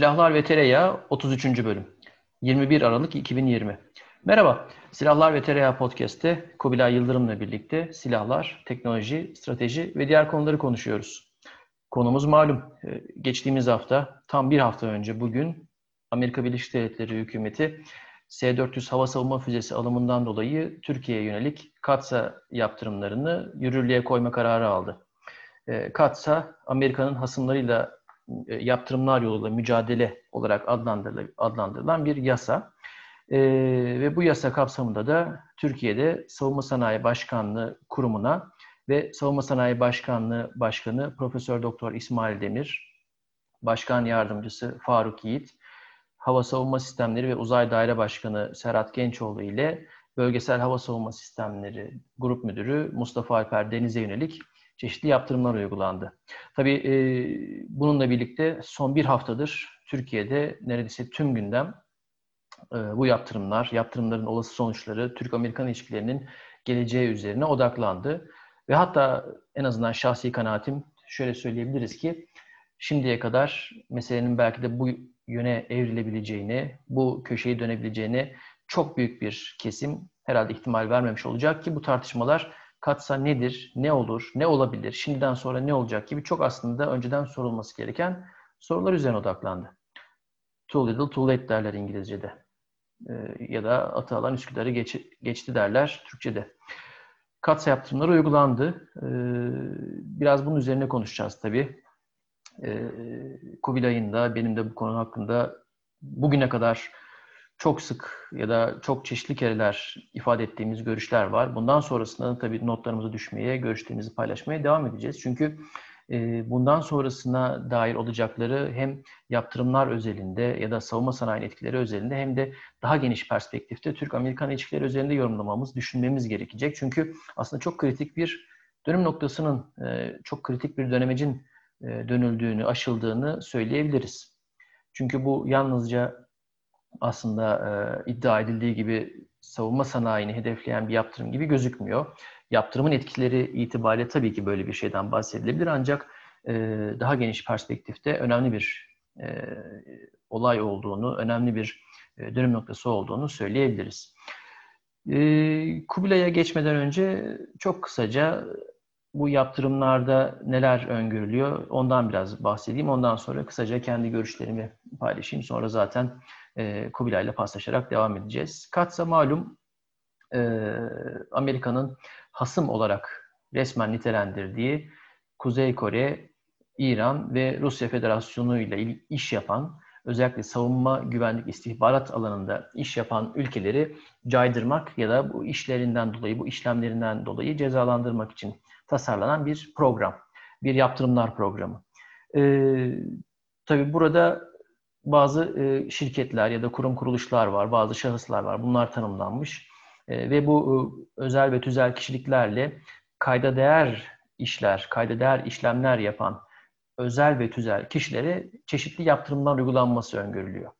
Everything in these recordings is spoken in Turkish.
Silahlar ve Tereyağı 33. bölüm. 21 Aralık 2020. Merhaba, Silahlar ve Tereyağı Podcast'te Kubilay Yıldırım'la birlikte silahlar, teknoloji, strateji ve diğer konuları konuşuyoruz. Konumuz malum. Ee, geçtiğimiz hafta, tam bir hafta önce bugün Amerika Birleşik Devletleri hükümeti S-400 hava savunma füzesi alımından dolayı Türkiye'ye yönelik KATSA yaptırımlarını yürürlüğe koyma kararı aldı. Ee, KATSA, Amerika'nın hasımlarıyla e, yaptırımlar yoluyla mücadele olarak adlandırılan bir yasa. E, ve bu yasa kapsamında da Türkiye'de Savunma Sanayi Başkanlığı kurumuna ve Savunma Sanayi Başkanlığı Başkanı Profesör Doktor İsmail Demir, Başkan Yardımcısı Faruk Yiğit, Hava Savunma Sistemleri ve Uzay Daire Başkanı Serhat Gençoğlu ile Bölgesel Hava Savunma Sistemleri Grup Müdürü Mustafa Alper Deniz'e yönelik çeşitli yaptırımlar uygulandı. Tabii e, bununla birlikte son bir haftadır Türkiye'de neredeyse tüm gündem e, bu yaptırımlar, yaptırımların olası sonuçları, Türk-Amerikan ilişkilerinin geleceği üzerine odaklandı. Ve hatta en azından şahsi kanaatim şöyle söyleyebiliriz ki şimdiye kadar meselenin belki de bu yöne evrilebileceğini, bu köşeyi dönebileceğini çok büyük bir kesim herhalde ihtimal vermemiş olacak ki bu tartışmalar katsa nedir, ne olur, ne olabilir, şimdiden sonra ne olacak gibi çok aslında önceden sorulması gereken sorular üzerine odaklandı. Too little too late derler İngilizce'de. Ee, ya da atı alan Üsküdar'ı geç, geçti derler Türkçe'de. Katsa yaptırımları uygulandı. Ee, biraz bunun üzerine konuşacağız tabii. Ee, Kubilay'ın da benim de bu konu hakkında bugüne kadar çok sık ya da çok çeşitli kereler ifade ettiğimiz görüşler var. Bundan sonrasında tabii notlarımızı düşmeye, görüşlerimizi paylaşmaya devam edeceğiz. Çünkü e, bundan sonrasına dair olacakları hem yaptırımlar özelinde ya da savunma sanayi etkileri özelinde hem de daha geniş perspektifte Türk-Amerikan ilişkileri özelinde yorumlamamız, düşünmemiz gerekecek. Çünkü aslında çok kritik bir dönüm noktasının, e, çok kritik bir dönemecin e, dönüldüğünü, aşıldığını söyleyebiliriz. Çünkü bu yalnızca aslında e, iddia edildiği gibi savunma sanayini hedefleyen bir yaptırım gibi gözükmüyor. Yaptırımın etkileri itibariyle tabii ki böyle bir şeyden bahsedilebilir ancak e, daha geniş perspektifte önemli bir e, olay olduğunu, önemli bir e, dönüm noktası olduğunu söyleyebiliriz. E, Kubilay'a geçmeden önce çok kısaca bu yaptırımlarda neler öngörülüyor ondan biraz bahsedeyim. Ondan sonra kısaca kendi görüşlerimi paylaşayım. Sonra zaten e, Kubilay'la paslaşarak devam edeceğiz. Katsa malum e, Amerika'nın hasım olarak resmen nitelendirdiği Kuzey Kore, İran ve Rusya Federasyonu ile iş yapan, özellikle savunma, güvenlik, istihbarat alanında iş yapan ülkeleri caydırmak ya da bu işlerinden dolayı, bu işlemlerinden dolayı cezalandırmak için tasarlanan bir program. Bir yaptırımlar programı. Ee, tabii burada bazı e, şirketler ya da kurum kuruluşlar var, bazı şahıslar var. Bunlar tanımlanmış. E, ve bu e, özel ve tüzel kişiliklerle kayda değer işler, kayda değer işlemler yapan özel ve tüzel kişilere çeşitli yaptırımlar uygulanması öngörülüyor.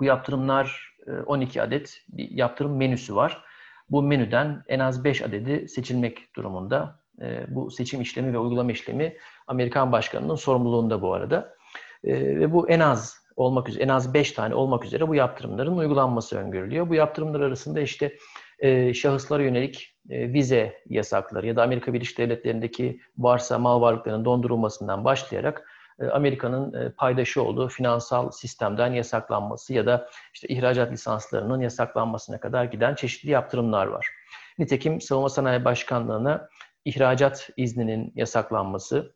Bu yaptırımlar 12 adet bir yaptırım menüsü var. Bu menüden en az 5 adedi seçilmek durumunda. Bu seçim işlemi ve uygulama işlemi Amerikan Başkanı'nın sorumluluğunda bu arada. Ee, ve bu en az olmak üzere en az 5 tane olmak üzere bu yaptırımların uygulanması öngörülüyor. Bu yaptırımlar arasında işte e, şahıslara yönelik e, vize yasakları ya da Amerika Birleşik Devletleri'ndeki varsa mal varlıklarının dondurulmasından başlayarak e, Amerika'nın e, paydaşı olduğu finansal sistemden yasaklanması ya da işte ihracat lisanslarının yasaklanmasına kadar giden çeşitli yaptırımlar var. Nitekim Savunma Sanayi Başkanlığı'na ihracat izninin yasaklanması,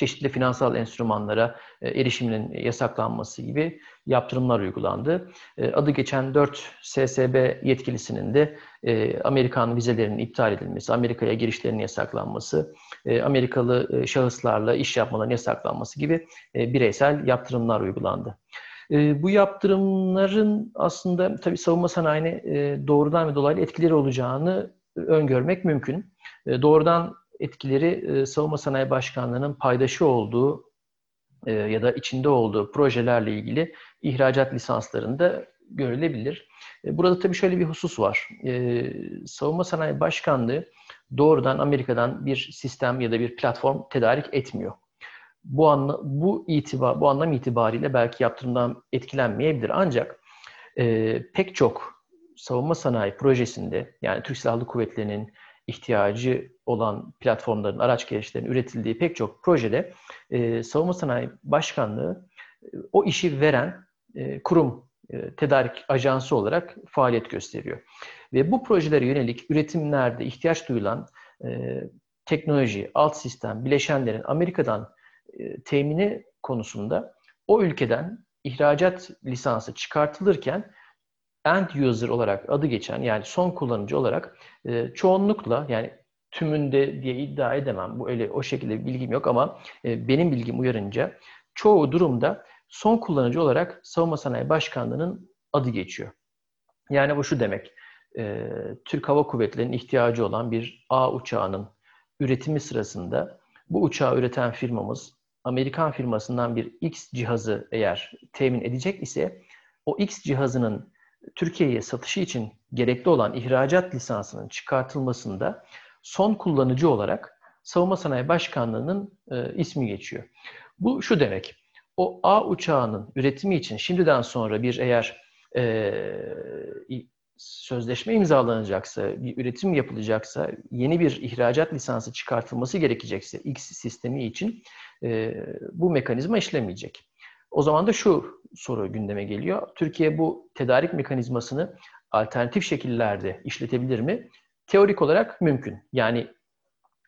çeşitli finansal enstrümanlara e, erişiminin yasaklanması gibi yaptırımlar uygulandı. E, adı geçen 4 SSB yetkilisinin de e, Amerikan vizelerinin iptal edilmesi, Amerika'ya girişlerinin yasaklanması, Amerikalı şahıslarla iş yapmaların yasaklanması gibi bireysel yaptırımlar uygulandı. Bu yaptırımların aslında tabii savunma sanayine doğrudan ve dolaylı etkileri olacağını öngörmek mümkün. Doğrudan etkileri e, Savunma Sanayi Başkanlığı'nın paydaşı olduğu e, ya da içinde olduğu projelerle ilgili ihracat lisanslarında görülebilir. E, burada tabii şöyle bir husus var. Savunma Sanayi Başkanlığı doğrudan Amerika'dan bir sistem ya da bir platform tedarik etmiyor. bu anla, bu itibar bu anlam itibariyle belki yaptırımdan etkilenmeyebilir. Ancak pek çok savunma sanayi projesinde yani Türk Silahlı Kuvvetleri'nin ihtiyacı olan platformların, araç gelişlerinin üretildiği pek çok projede e, Savunma Sanayi Başkanlığı e, o işi veren e, kurum, e, tedarik ajansı olarak faaliyet gösteriyor. Ve bu projelere yönelik üretimlerde ihtiyaç duyulan e, teknoloji, alt sistem, bileşenlerin Amerika'dan e, temini konusunda o ülkeden ihracat lisansı çıkartılırken end user olarak adı geçen yani son kullanıcı olarak e, çoğunlukla yani tümünde diye iddia edemem. Bu öyle o şekilde bir bilgim yok ama e, benim bilgim uyarınca çoğu durumda son kullanıcı olarak Savunma Sanayi Başkanlığı'nın adı geçiyor. Yani bu şu demek. E, Türk Hava Kuvvetleri'nin ihtiyacı olan bir A uçağının üretimi sırasında bu uçağı üreten firmamız Amerikan firmasından bir X cihazı eğer temin edecek ise o X cihazının Türkiye'ye satışı için gerekli olan ihracat lisansının çıkartılmasında son kullanıcı olarak Savunma Sanayi Başkanlığı'nın e, ismi geçiyor. Bu şu demek, o A uçağının üretimi için şimdiden sonra bir eğer e, sözleşme imzalanacaksa, bir üretim yapılacaksa, yeni bir ihracat lisansı çıkartılması gerekecekse X sistemi için e, bu mekanizma işlemeyecek. O zaman da şu soru gündeme geliyor. Türkiye bu tedarik mekanizmasını alternatif şekillerde işletebilir mi? Teorik olarak mümkün. Yani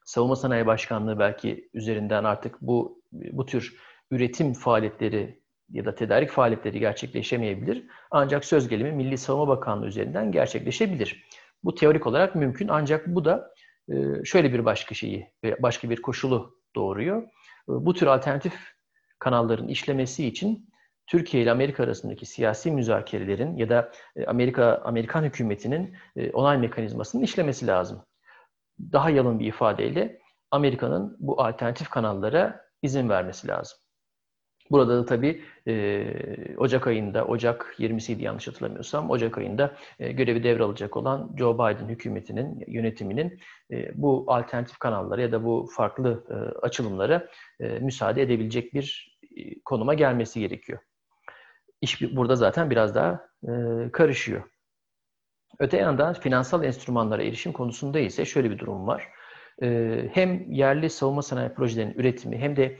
Savunma Sanayi Başkanlığı belki üzerinden artık bu bu tür üretim faaliyetleri ya da tedarik faaliyetleri gerçekleşemeyebilir. Ancak söz gelimi Milli Savunma Bakanlığı üzerinden gerçekleşebilir. Bu teorik olarak mümkün ancak bu da e, şöyle bir başka şeyi, başka bir koşulu doğuruyor. Bu tür alternatif kanalların işlemesi için Türkiye ile Amerika arasındaki siyasi müzakerelerin ya da e, Amerika Amerikan hükümetinin e, onay mekanizmasının işlemesi lazım. Daha yalın bir ifadeyle Amerika'nın bu alternatif kanallara izin vermesi lazım. Burada da tabii e, Ocak ayında, Ocak 20'siydi yanlış hatırlamıyorsam, Ocak ayında e, görevi devralacak olan Joe Biden hükümetinin, yönetiminin e, bu alternatif kanallara ya da bu farklı e, açılımlara e, müsaade edebilecek bir konuma gelmesi gerekiyor. İş burada zaten biraz daha e, karışıyor. Öte yandan finansal enstrümanlara erişim konusunda ise şöyle bir durum var. E, hem yerli savunma sanayi projelerinin üretimi hem de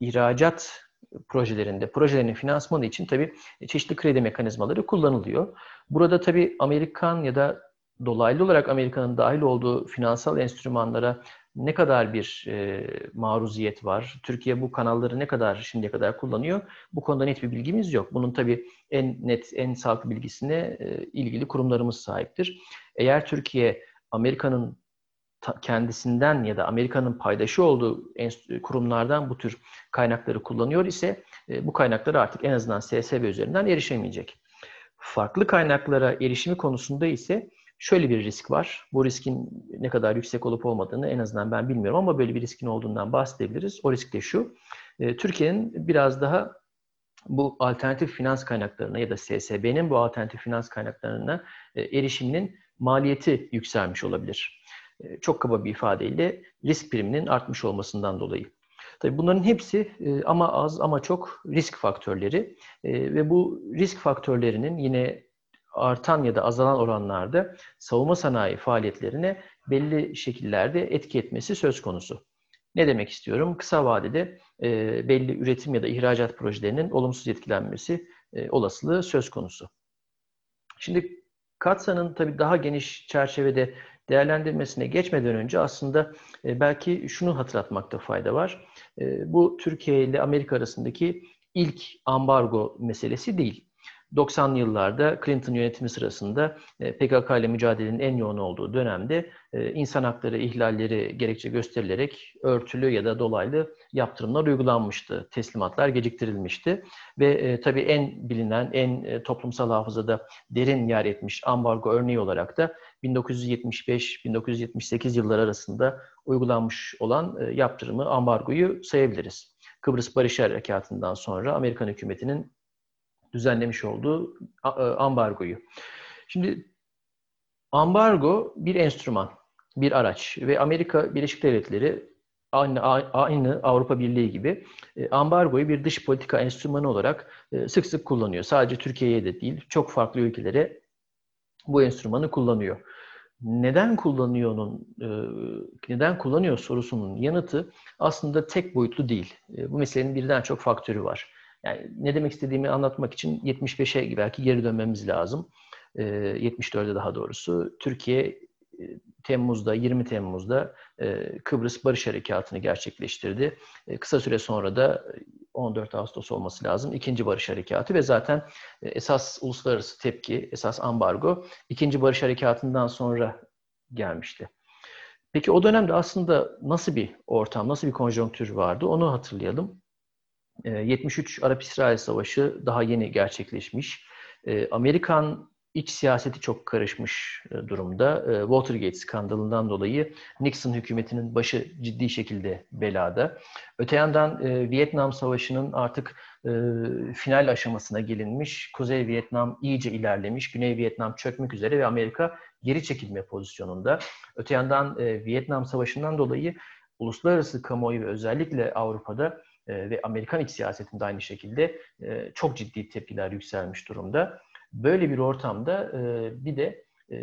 ihracat projelerinde, projelerin finansmanı için tabii çeşitli kredi mekanizmaları kullanılıyor. Burada tabii Amerikan ya da dolaylı olarak Amerika'nın dahil olduğu finansal enstrümanlara ne kadar bir e, maruziyet var? Türkiye bu kanalları ne kadar şimdiye kadar kullanıyor? Bu konuda net bir bilgimiz yok. Bunun tabii en net, en sağlıklı bilgisine e, ilgili kurumlarımız sahiptir. Eğer Türkiye Amerika'nın kendisinden ya da Amerika'nın paydaşı olduğu kurumlardan bu tür kaynakları kullanıyor ise e, bu kaynaklara artık en azından SSB üzerinden erişemeyecek. Farklı kaynaklara erişimi konusunda ise şöyle bir risk var. Bu riskin ne kadar yüksek olup olmadığını en azından ben bilmiyorum ama böyle bir riskin olduğundan bahsedebiliriz. O risk de şu. E, Türkiye'nin biraz daha bu alternatif finans kaynaklarına ya da SSB'nin bu alternatif finans kaynaklarına e, erişiminin maliyeti yükselmiş olabilir. E, çok kaba bir ifadeyle risk priminin artmış olmasından dolayı. Tabii bunların hepsi ama az ama çok risk faktörleri ve bu risk faktörlerinin yine artan ya da azalan oranlarda savunma sanayi faaliyetlerine belli şekillerde etki etmesi söz konusu. Ne demek istiyorum? Kısa vadede belli üretim ya da ihracat projelerinin olumsuz etkilenmesi olasılığı söz konusu. Şimdi Katsa'nın tabii daha geniş çerçevede değerlendirmesine geçmeden önce aslında e, belki şunu hatırlatmakta fayda var. E, bu Türkiye ile Amerika arasındaki ilk ambargo meselesi değil. 90'lı yıllarda Clinton yönetimi sırasında e, PKK ile mücadelenin en yoğun olduğu dönemde e, insan hakları ihlalleri gerekçe gösterilerek örtülü ya da dolaylı yaptırımlar uygulanmıştı. Teslimatlar geciktirilmişti. Ve e, tabii en bilinen, en toplumsal hafızada derin yer etmiş ambargo örneği olarak da 1975-1978 yılları arasında uygulanmış olan yaptırımı, ambargoyu sayabiliriz. Kıbrıs Barış Harekatı'ndan sonra Amerikan hükümetinin düzenlemiş olduğu e, ambargoyu. Şimdi ambargo bir enstrüman, bir araç ve Amerika Birleşik Devletleri aynı, aynı Avrupa Birliği gibi e, ambargoyu bir dış politika enstrümanı olarak e, sık sık kullanıyor. Sadece Türkiye'ye de değil, çok farklı ülkelere bu enstrümanı kullanıyor. Neden kullanıyor'nun neden kullanıyor sorusunun yanıtı aslında tek boyutlu değil. Bu meselenin birden çok faktörü var. Yani ne demek istediğimi anlatmak için 75'e belki geri dönmemiz lazım. 74'e daha doğrusu. Türkiye Temmuz'da, 20 Temmuz'da e, Kıbrıs Barış Harekatı'nı gerçekleştirdi. E, kısa süre sonra da 14 Ağustos olması lazım. ikinci Barış Harekatı ve zaten e, esas uluslararası tepki, esas ambargo ikinci Barış Harekatı'ndan sonra gelmişti. Peki o dönemde aslında nasıl bir ortam, nasıl bir konjonktür vardı onu hatırlayalım. 73 Arap-İsrail Savaşı daha yeni gerçekleşmiş. Amerikan iç siyaseti çok karışmış e, durumda. E, Watergate skandalından dolayı Nixon hükümetinin başı ciddi şekilde belada. Öte yandan e, Vietnam Savaşı'nın artık final aşamasına gelinmiş. Kuzey Vietnam iyice ilerlemiş. Güney Vietnam çökmek üzere ve Amerika geri çekilme pozisyonunda. Öte yandan Vietnam Savaşı'ndan dolayı uluslararası kamuoyu ve özellikle Avrupa'da ve Amerikan iç siyasetinde aynı şekilde çok ciddi tepkiler yükselmiş durumda. Böyle bir ortamda e, bir de e,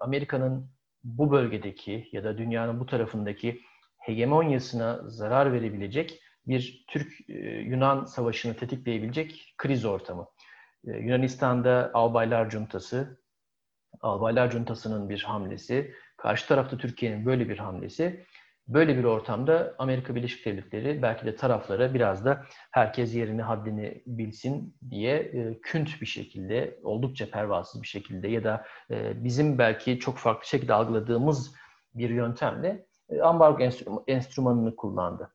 Amerika'nın bu bölgedeki ya da dünyanın bu tarafındaki hegemonyasına zarar verebilecek bir Türk-Yunan savaşını tetikleyebilecek kriz ortamı. E, Yunanistan'da Albaylar Cuntası, Albaylar Cuntası'nın bir hamlesi, karşı tarafta Türkiye'nin böyle bir hamlesi Böyle bir ortamda Amerika Birleşik Devletleri belki de taraflara biraz da herkes yerini haddini bilsin diye e, künt bir şekilde, oldukça pervasız bir şekilde ya da e, bizim belki çok farklı şekilde algıladığımız bir yöntemle e, ambargo enstrümanını kullandı.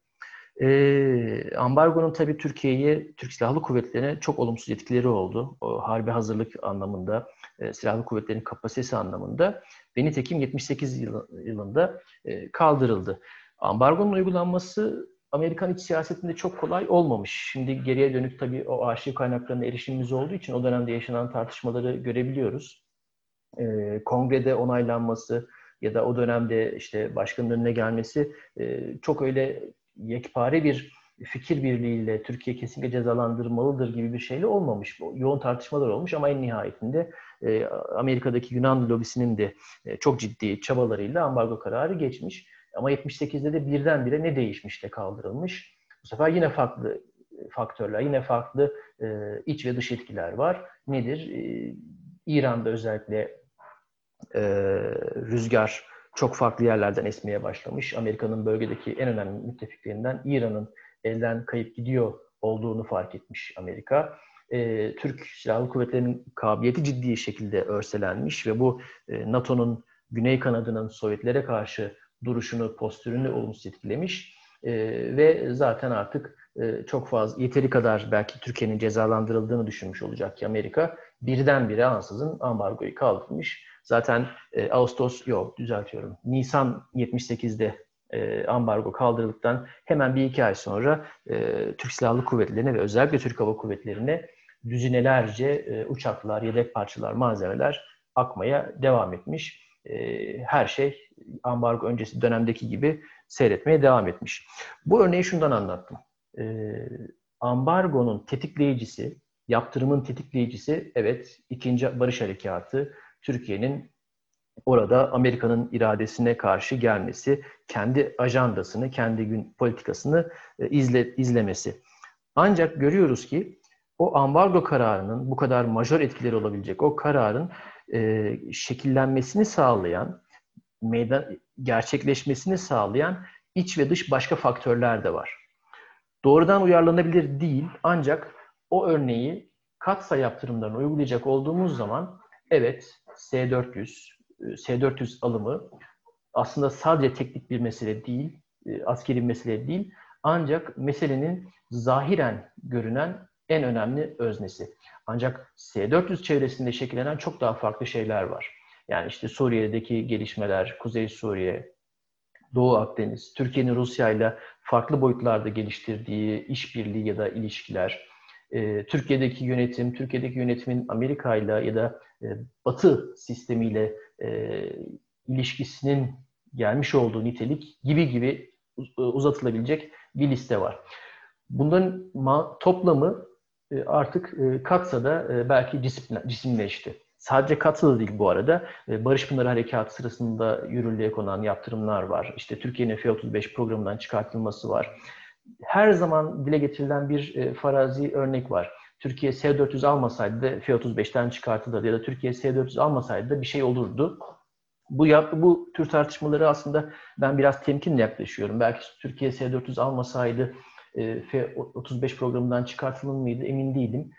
E, ambargonun tabii Türkiye'ye, Türk Silahlı Kuvvetleri'ne çok olumsuz etkileri oldu. O harbi hazırlık anlamında, e, silahlı kuvvetlerin kapasitesi anlamında ve nitekim 78 yılında e, kaldırıldı. Ambargonun uygulanması Amerikan iç siyasetinde çok kolay olmamış. Şimdi geriye dönük tabii o arşiv kaynaklarına erişimimiz olduğu için o dönemde yaşanan tartışmaları görebiliyoruz. E, kongrede onaylanması ya da o dönemde işte başkanın önüne gelmesi e, çok öyle yekpare bir fikir birliğiyle Türkiye kesinlikle cezalandırmalıdır gibi bir şeyle olmamış. Yoğun tartışmalar olmuş ama en nihayetinde e, Amerika'daki Yunan lobisinin de e, çok ciddi çabalarıyla ambargo kararı geçmiş. Ama 78'de de birdenbire ne değişmiş de kaldırılmış. Bu sefer yine farklı faktörler, yine farklı e, iç ve dış etkiler var. Nedir? İran'da özellikle rüzgar çok farklı yerlerden esmeye başlamış. Amerika'nın bölgedeki en önemli müttefiklerinden İran'ın elden kayıp gidiyor olduğunu fark etmiş Amerika. E, Türk Silahlı Kuvvetleri'nin kabiliyeti ciddi şekilde örselenmiş ve bu e, NATO'nun güney kanadının Sovyetlere karşı duruşunu, postürünü olumsuz etkilemiş. E, ve zaten artık e, çok fazla, yeteri kadar belki Türkiye'nin cezalandırıldığını düşünmüş olacak ki Amerika birdenbire ansızın ambargoyu kaldırmış. Zaten e, Ağustos, yok düzeltiyorum, Nisan 78'de e, ambargo kaldırıldıktan hemen bir iki ay sonra e, Türk Silahlı Kuvvetleri'ne ve özellikle Türk Hava Kuvvetleri'ne düzinelerce e, uçaklar, yedek parçalar, malzemeler akmaya devam etmiş. E, her şey ambargo öncesi dönemdeki gibi seyretmeye devam etmiş. Bu örneği şundan anlattım. E, ambargonun tetikleyicisi, yaptırımın tetikleyicisi evet ikinci barış harekatı Türkiye'nin orada Amerika'nın iradesine karşı gelmesi, kendi ajandasını, kendi gün politikasını e, izle, izlemesi. Ancak görüyoruz ki o ambargo kararının bu kadar majör etkileri olabilecek o kararın e, şekillenmesini sağlayan, meydan gerçekleşmesini sağlayan iç ve dış başka faktörler de var. Doğrudan uyarlanabilir değil ancak o örneği katsa yaptırımlarını uygulayacak olduğumuz zaman evet S-400, S-400 alımı aslında sadece teknik bir mesele değil, e, askeri bir mesele değil. Ancak meselenin zahiren görünen en önemli öznesi. Ancak S-400 çevresinde şekillenen çok daha farklı şeyler var. Yani işte Suriye'deki gelişmeler, Kuzey Suriye, Doğu Akdeniz, Türkiye'nin Rusya ile farklı boyutlarda geliştirdiği işbirliği ya da ilişkiler, e, Türkiye'deki yönetim, Türkiye'deki yönetimin Amerika ile ya da e, Batı sistemiyle e, ilişkisinin gelmiş olduğu nitelik gibi gibi uzatılabilecek bir liste var. Bunların toplamı e, artık e, katsa da e, belki cisimleşti. Sadece katsa da değil bu arada. Barış Pınarı Harekatı sırasında yürürlüğe konan yaptırımlar var. İşte Türkiye'nin F-35 programından çıkartılması var. Her zaman dile getirilen bir farazi örnek var. Türkiye S-400 almasaydı da F-35'ten çıkartılır ya da Türkiye S-400 almasaydı da bir şey olurdu. Bu bu tür tartışmaları aslında ben biraz temkinle yaklaşıyorum. Belki Türkiye S-400 almasaydı e, F-35 programından çıkartılır mıydı emin değilim.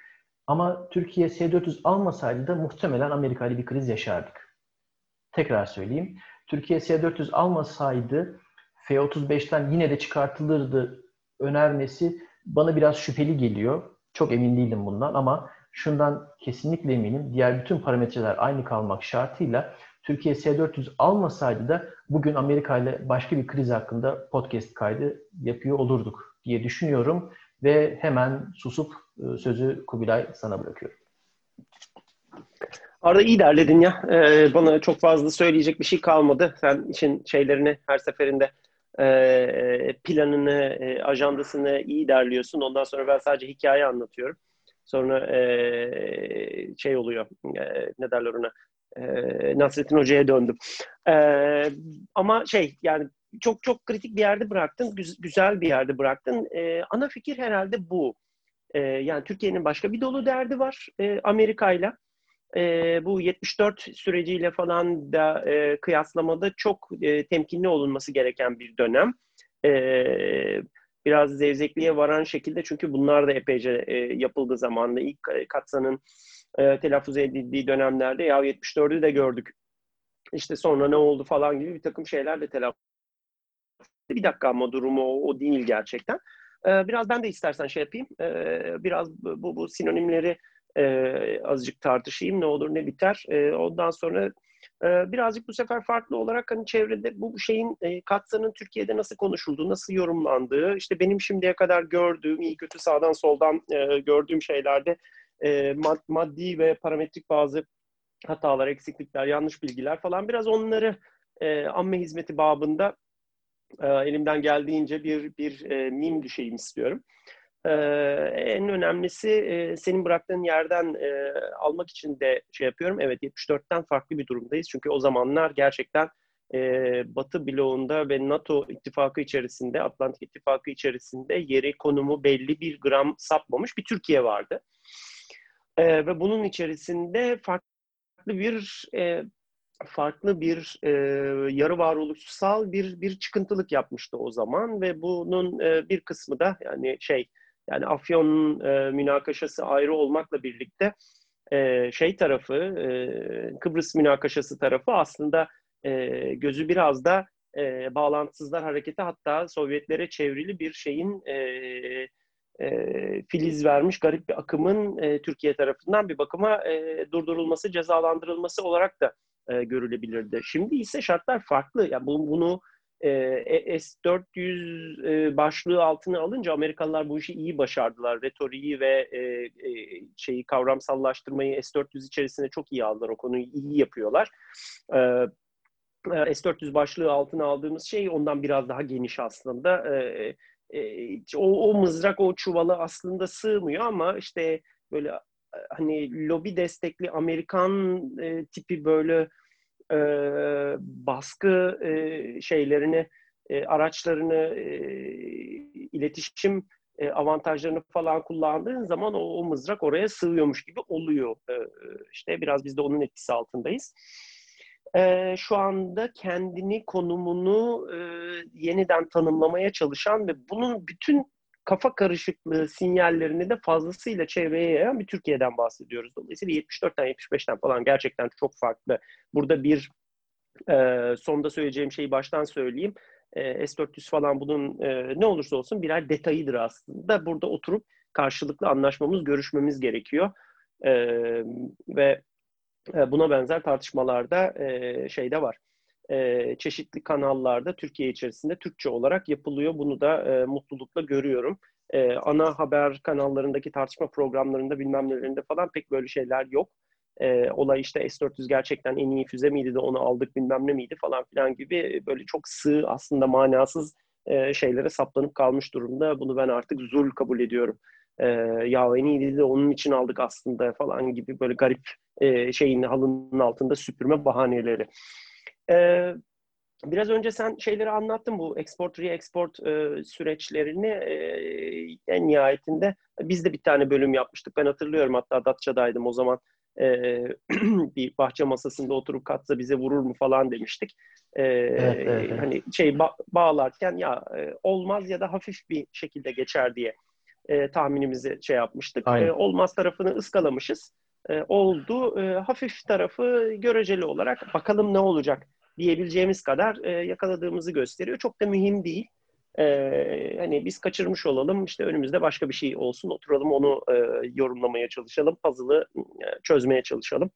Ama Türkiye S-400 almasaydı da muhtemelen Amerika ile bir kriz yaşardık. Tekrar söyleyeyim. Türkiye S-400 almasaydı F-35'ten yine de çıkartılırdı önermesi bana biraz şüpheli geliyor. Çok emin değilim bundan ama şundan kesinlikle eminim. Diğer bütün parametreler aynı kalmak şartıyla Türkiye S-400 almasaydı da bugün Amerika ile başka bir kriz hakkında podcast kaydı yapıyor olurduk diye düşünüyorum ve hemen susup e, sözü Kubilay sana bırakıyorum. Arada iyi derledin ya. Ee, bana çok fazla söyleyecek bir şey kalmadı. Sen için şeylerini her seferinde e, planını, e, ajandasını iyi derliyorsun. Ondan sonra ben sadece hikaye anlatıyorum. Sonra e, şey oluyor, e, ne derler ona, e, Nasrettin Hoca'ya döndüm. E, ama şey yani çok çok kritik bir yerde bıraktın, güzel bir yerde bıraktın. E, ana fikir herhalde bu. E, yani Türkiye'nin başka bir dolu derdi var e, Amerika'yla. E, bu 74 süreciyle falan da e, kıyaslamada çok e, temkinli olunması gereken bir dönem. E, biraz zevzekliğe varan şekilde çünkü bunlar da epeyce e, yapıldığı zamanında ilk Katsa'nın e, telaffuz edildiği dönemlerde ya 74'ü de gördük. İşte sonra ne oldu falan gibi bir takım şeyler de telaffuz bir dakika ama durumu o, o değil gerçekten. Ee, biraz ben de istersen şey yapayım. Ee, biraz bu, bu sinonimleri e, azıcık tartışayım. Ne olur ne biter. E, ondan sonra e, birazcık bu sefer farklı olarak hani çevrede bu şeyin e, Katsa'nın Türkiye'de nasıl konuşulduğu, nasıl yorumlandığı, işte benim şimdiye kadar gördüğüm, iyi kötü sağdan soldan e, gördüğüm şeylerde e, mad, maddi ve parametrik bazı hatalar, eksiklikler, yanlış bilgiler falan biraz onları e, amme hizmeti babında e, elimden geldiğince bir bir e, mim düşeyim istiyorum. En önemlisi senin bıraktığın yerden almak için de şey yapıyorum. Evet 74'ten farklı bir durumdayız. Çünkü o zamanlar gerçekten Batı bloğunda ve NATO ittifakı içerisinde, Atlantik ittifakı içerisinde yeri, konumu belli bir gram sapmamış bir Türkiye vardı. Ve bunun içerisinde farklı bir farklı bir e, yarı varoluşsal bir bir çıkıntılık yapmıştı o zaman ve bunun e, bir kısmı da yani şey yani Afyon e, münakaşası ayrı olmakla birlikte e, şey tarafı e, Kıbrıs münakaşası tarafı aslında e, gözü biraz da e, bağlantısızlar hareketi hatta Sovyetlere çevrili bir şeyin e, e, filiz vermiş garip bir akımın e, Türkiye tarafından bir bakıma e, durdurulması, cezalandırılması olarak da e, görülebilirdi. Şimdi ise şartlar farklı. Yani bunu, bunu e, S-400 e, başlığı altına alınca Amerikalılar bu işi iyi başardılar. Retoriği ve e, e, şeyi kavramsallaştırmayı S-400 içerisinde çok iyi aldılar. O konuyu iyi yapıyorlar. E, e S-400 başlığı altına aldığımız şey ondan biraz daha geniş aslında. E, e, o, o mızrak, o çuvalı aslında sığmıyor ama işte böyle hani lobi destekli Amerikan e, tipi böyle e, baskı e, şeylerini, e, araçlarını, e, iletişim e, avantajlarını falan kullandığın zaman o, o mızrak oraya sığıyormuş gibi oluyor. E, işte biraz biz de onun etkisi altındayız. E, şu anda kendini, konumunu e, yeniden tanımlamaya çalışan ve bunun bütün kafa karışıklığı sinyallerini de fazlasıyla çevreye yayan bir Türkiye'den bahsediyoruz. Dolayısıyla 74'ten 75'ten falan gerçekten çok farklı. Burada bir e, sonda söyleyeceğim şeyi baştan söyleyeyim. E, S400 falan bunun e, ne olursa olsun birer detayıdır aslında. Burada oturup karşılıklı anlaşmamız, görüşmemiz gerekiyor. E, ve e, buna benzer tartışmalarda e, şeyde var e, çeşitli kanallarda Türkiye içerisinde Türkçe olarak yapılıyor. Bunu da e, mutlulukla görüyorum. E, ana haber kanallarındaki tartışma programlarında bilmem nelerinde falan pek böyle şeyler yok. E, olay işte S-400 gerçekten en iyi füze miydi de onu aldık bilmem ne miydi falan filan gibi böyle çok sığ aslında manasız e, şeylere saplanıp kalmış durumda. Bunu ben artık zul kabul ediyorum. E, ya en iyi de onun için aldık aslında falan gibi böyle garip e, şeyin halının altında süpürme bahaneleri. E, biraz önce sen şeyleri anlattın bu export re-export e, süreçlerini e, en nihayetinde biz de bir tane bölüm yapmıştık. Ben hatırlıyorum hatta Datça'daydım o zaman e, bir bahçe masasında oturup katsa bize vurur mu falan demiştik. E, evet, evet, evet. Hani şey ba- bağlarken ya e, olmaz ya da hafif bir şekilde geçer diye e, tahminimizi şey yapmıştık. E, olmaz tarafını ıskalamışız. E, oldu. E, hafif tarafı göreceli olarak bakalım ne olacak diyebileceğimiz kadar e, yakaladığımızı gösteriyor. Çok da mühim değil. E, hani biz kaçırmış olalım, işte önümüzde başka bir şey olsun, oturalım onu e, yorumlamaya çalışalım, puzzle'ı e, çözmeye çalışalım.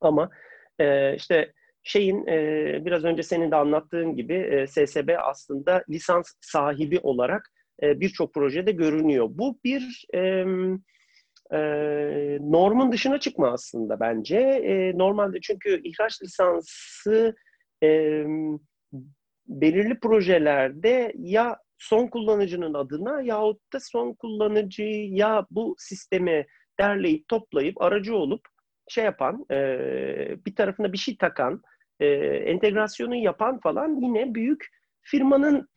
Ama e, işte şeyin e, biraz önce senin de anlattığın gibi e, SSB aslında lisans sahibi olarak e, birçok projede görünüyor. Bu bir e, e, normun dışına çıkma aslında bence. E, normalde çünkü ihraç lisansı e, belirli projelerde ya son kullanıcının adına yahut da son kullanıcıyı ya bu sistemi derleyip toplayıp aracı olup şey yapan, e, bir tarafına bir şey takan, e, entegrasyonu yapan falan yine büyük firmanın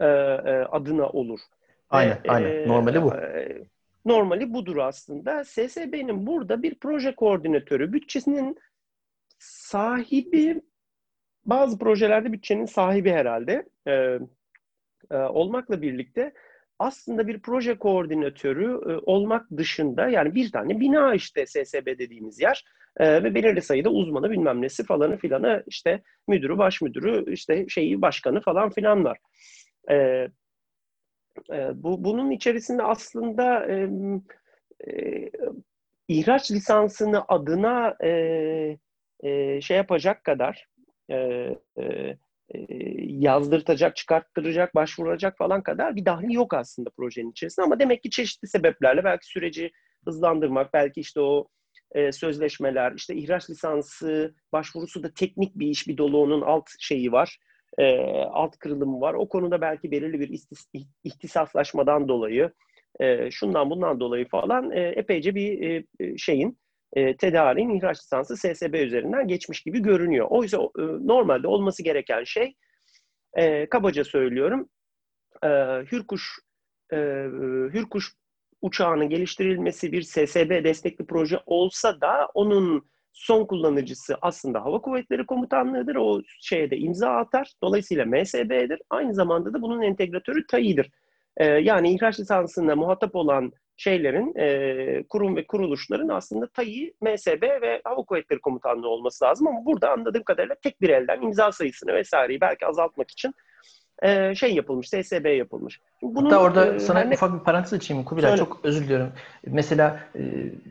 e, e, adına olur. Aynen, e, aynen. Normali bu. E, normali budur aslında. SSB'nin burada bir proje koordinatörü, bütçesinin sahibi bazı projelerde bütçenin sahibi herhalde e, e, olmakla birlikte aslında bir proje koordinatörü e, olmak dışında yani bir tane bina işte SSB dediğimiz yer e, ve belirli sayıda uzmanı bilmem nesi falanı filanı işte müdürü, baş müdürü, işte şeyi başkanı falan filan var. E, e, bu bunun içerisinde aslında e, e, ihraç lisansını adına e, e, şey yapacak kadar e, e, e, yazdırtacak, çıkarttıracak, başvuracak falan kadar bir dahli yok aslında projenin içerisinde. Ama demek ki çeşitli sebeplerle belki süreci hızlandırmak, belki işte o e, sözleşmeler, işte ihraç lisansı başvurusu da teknik bir iş, bir dolu onun alt şeyi var, e, alt kırılımı var. O konuda belki belirli bir istis, ihtisaslaşmadan dolayı, e, şundan bundan dolayı falan e, epeyce bir e, şeyin e, tedariğin ihraç lisansı SSB üzerinden geçmiş gibi görünüyor. Oysa e, normalde olması gereken şey e, kabaca söylüyorum e, Hürkuş e, Hürkuş uçağının geliştirilmesi bir SSB destekli proje olsa da onun son kullanıcısı aslında Hava Kuvvetleri Komutanlığı'dır. O şeye de imza atar. Dolayısıyla MSB'dir. Aynı zamanda da bunun entegratörü TAİ'dir. Ee, yani ihraç lisansına muhatap olan şeylerin, e, kurum ve kuruluşların aslında TAİ, MSB ve Hava Kuvvetleri Komutanlığı olması lazım. Ama burada anladığım kadarıyla tek bir elden imza sayısını vesaireyi belki azaltmak için e, şey yapılmış, SSB yapılmış. Bunun, Hatta orada e, sana ne... ufak bir parantez açayım Kubilay. Söyle. Çok özür diliyorum. Mesela e,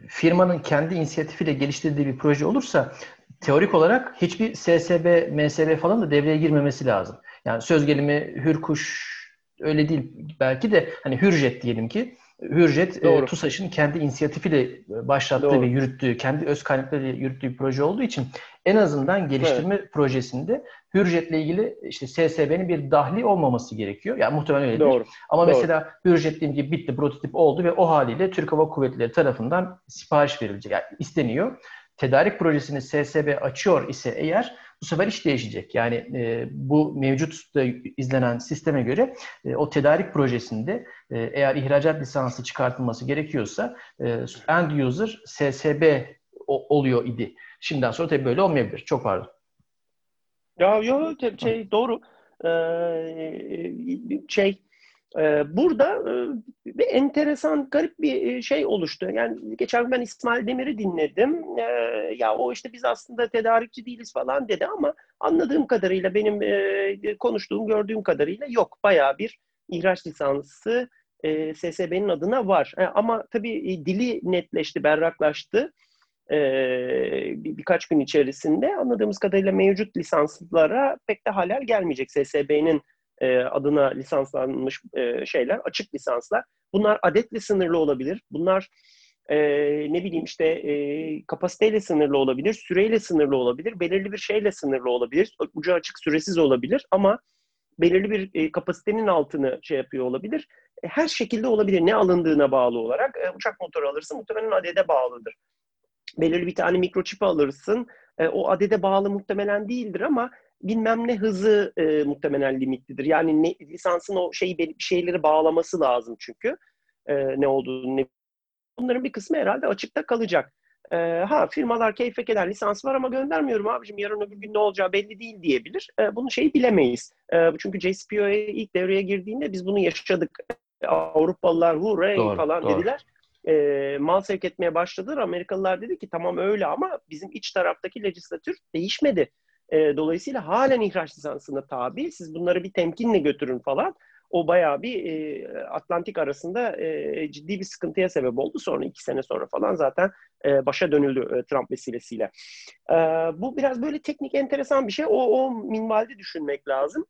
firmanın kendi inisiyatifiyle geliştirdiği bir proje olursa teorik olarak hiçbir SSB, MSB falan da devreye girmemesi lazım. Yani söz gelimi Hürkuş öyle değil belki de hani Hürjet diyelim ki Hürjet e, TUSAŞ'ın kendi inisiyatifiyle başlattığı Doğru. ve yürüttüğü, kendi öz kaynaklarıyla yürüttüğü bir proje olduğu için en azından geliştirme evet. projesinde Hürjet'le ilgili işte SSB'nin bir dahli olmaması gerekiyor. Yani muhtemelen öyledir. Doğru. Ama Doğru. mesela Hürjet dediğim gibi bitti, prototip oldu ve o haliyle Türk Hava Kuvvetleri tarafından sipariş verilecek. Yani isteniyor. Tedarik projesini SSB açıyor ise eğer bu sefer iş değişecek. Yani e, bu mevcut da izlenen sisteme göre e, o tedarik projesinde e, eğer ihracat lisansı çıkartılması gerekiyorsa e, end user SSB oluyor idi. Şimdiden sonra tabii böyle olmayabilir. Çok pardon. Ya yok şey doğru. Ee, şey ee, burada e, bir enteresan, garip bir e, şey oluştu. Yani geçen gün ben İsmail Demir'i dinledim. Ee, ya o işte biz aslında tedarikçi değiliz falan dedi ama anladığım kadarıyla benim e, konuştuğum, gördüğüm kadarıyla yok. Bayağı bir ihraç lisansı SSB'nin adına var. Ama tabii dili netleşti, berraklaştı. birkaç gün içerisinde anladığımız kadarıyla mevcut lisanslara pek de halel gelmeyecek SSB'nin e, adına lisanslanmış e, şeyler, açık lisanslar. Bunlar adetle sınırlı olabilir. Bunlar e, ne bileyim işte e, kapasiteyle sınırlı olabilir, süreyle sınırlı olabilir, belirli bir şeyle sınırlı olabilir, ucu açık süresiz olabilir ama belirli bir e, kapasitenin altını şey yapıyor olabilir. E, her şekilde olabilir. Ne alındığına bağlı olarak. E, uçak motoru alırsın muhtemelen adede bağlıdır. Belirli bir tane mikroçip alırsın. E, o adede bağlı muhtemelen değildir ama bilmem ne hızı e, muhtemelen limitlidir. Yani ne, lisansın o şeyi bir şeyleri bağlaması lazım çünkü. E, ne olduğunu ne Bunların bir kısmı herhalde açıkta kalacak. E, ha firmalar keyfek eder lisans var ama göndermiyorum abicim yarın öbür gün ne olacağı belli değil diyebilir. E, bunu şeyi bilemeyiz. E, çünkü JCPOA ilk devreye girdiğinde biz bunu yaşadık. Avrupalılar hurray falan doğru. dediler. E, mal sevk etmeye başladılar. Amerikalılar dedi ki tamam öyle ama bizim iç taraftaki legislatür değişmedi. E, dolayısıyla halen ihraç lisansına tabi. Siz bunları bir temkinle götürün falan o bayağı bir e, Atlantik arasında e, ciddi bir sıkıntıya sebep oldu. Sonra iki sene sonra falan zaten e, başa dönüldü e, Trump vesilesiyle. E, bu biraz böyle teknik enteresan bir şey. O, o minvalde düşünmek lazım.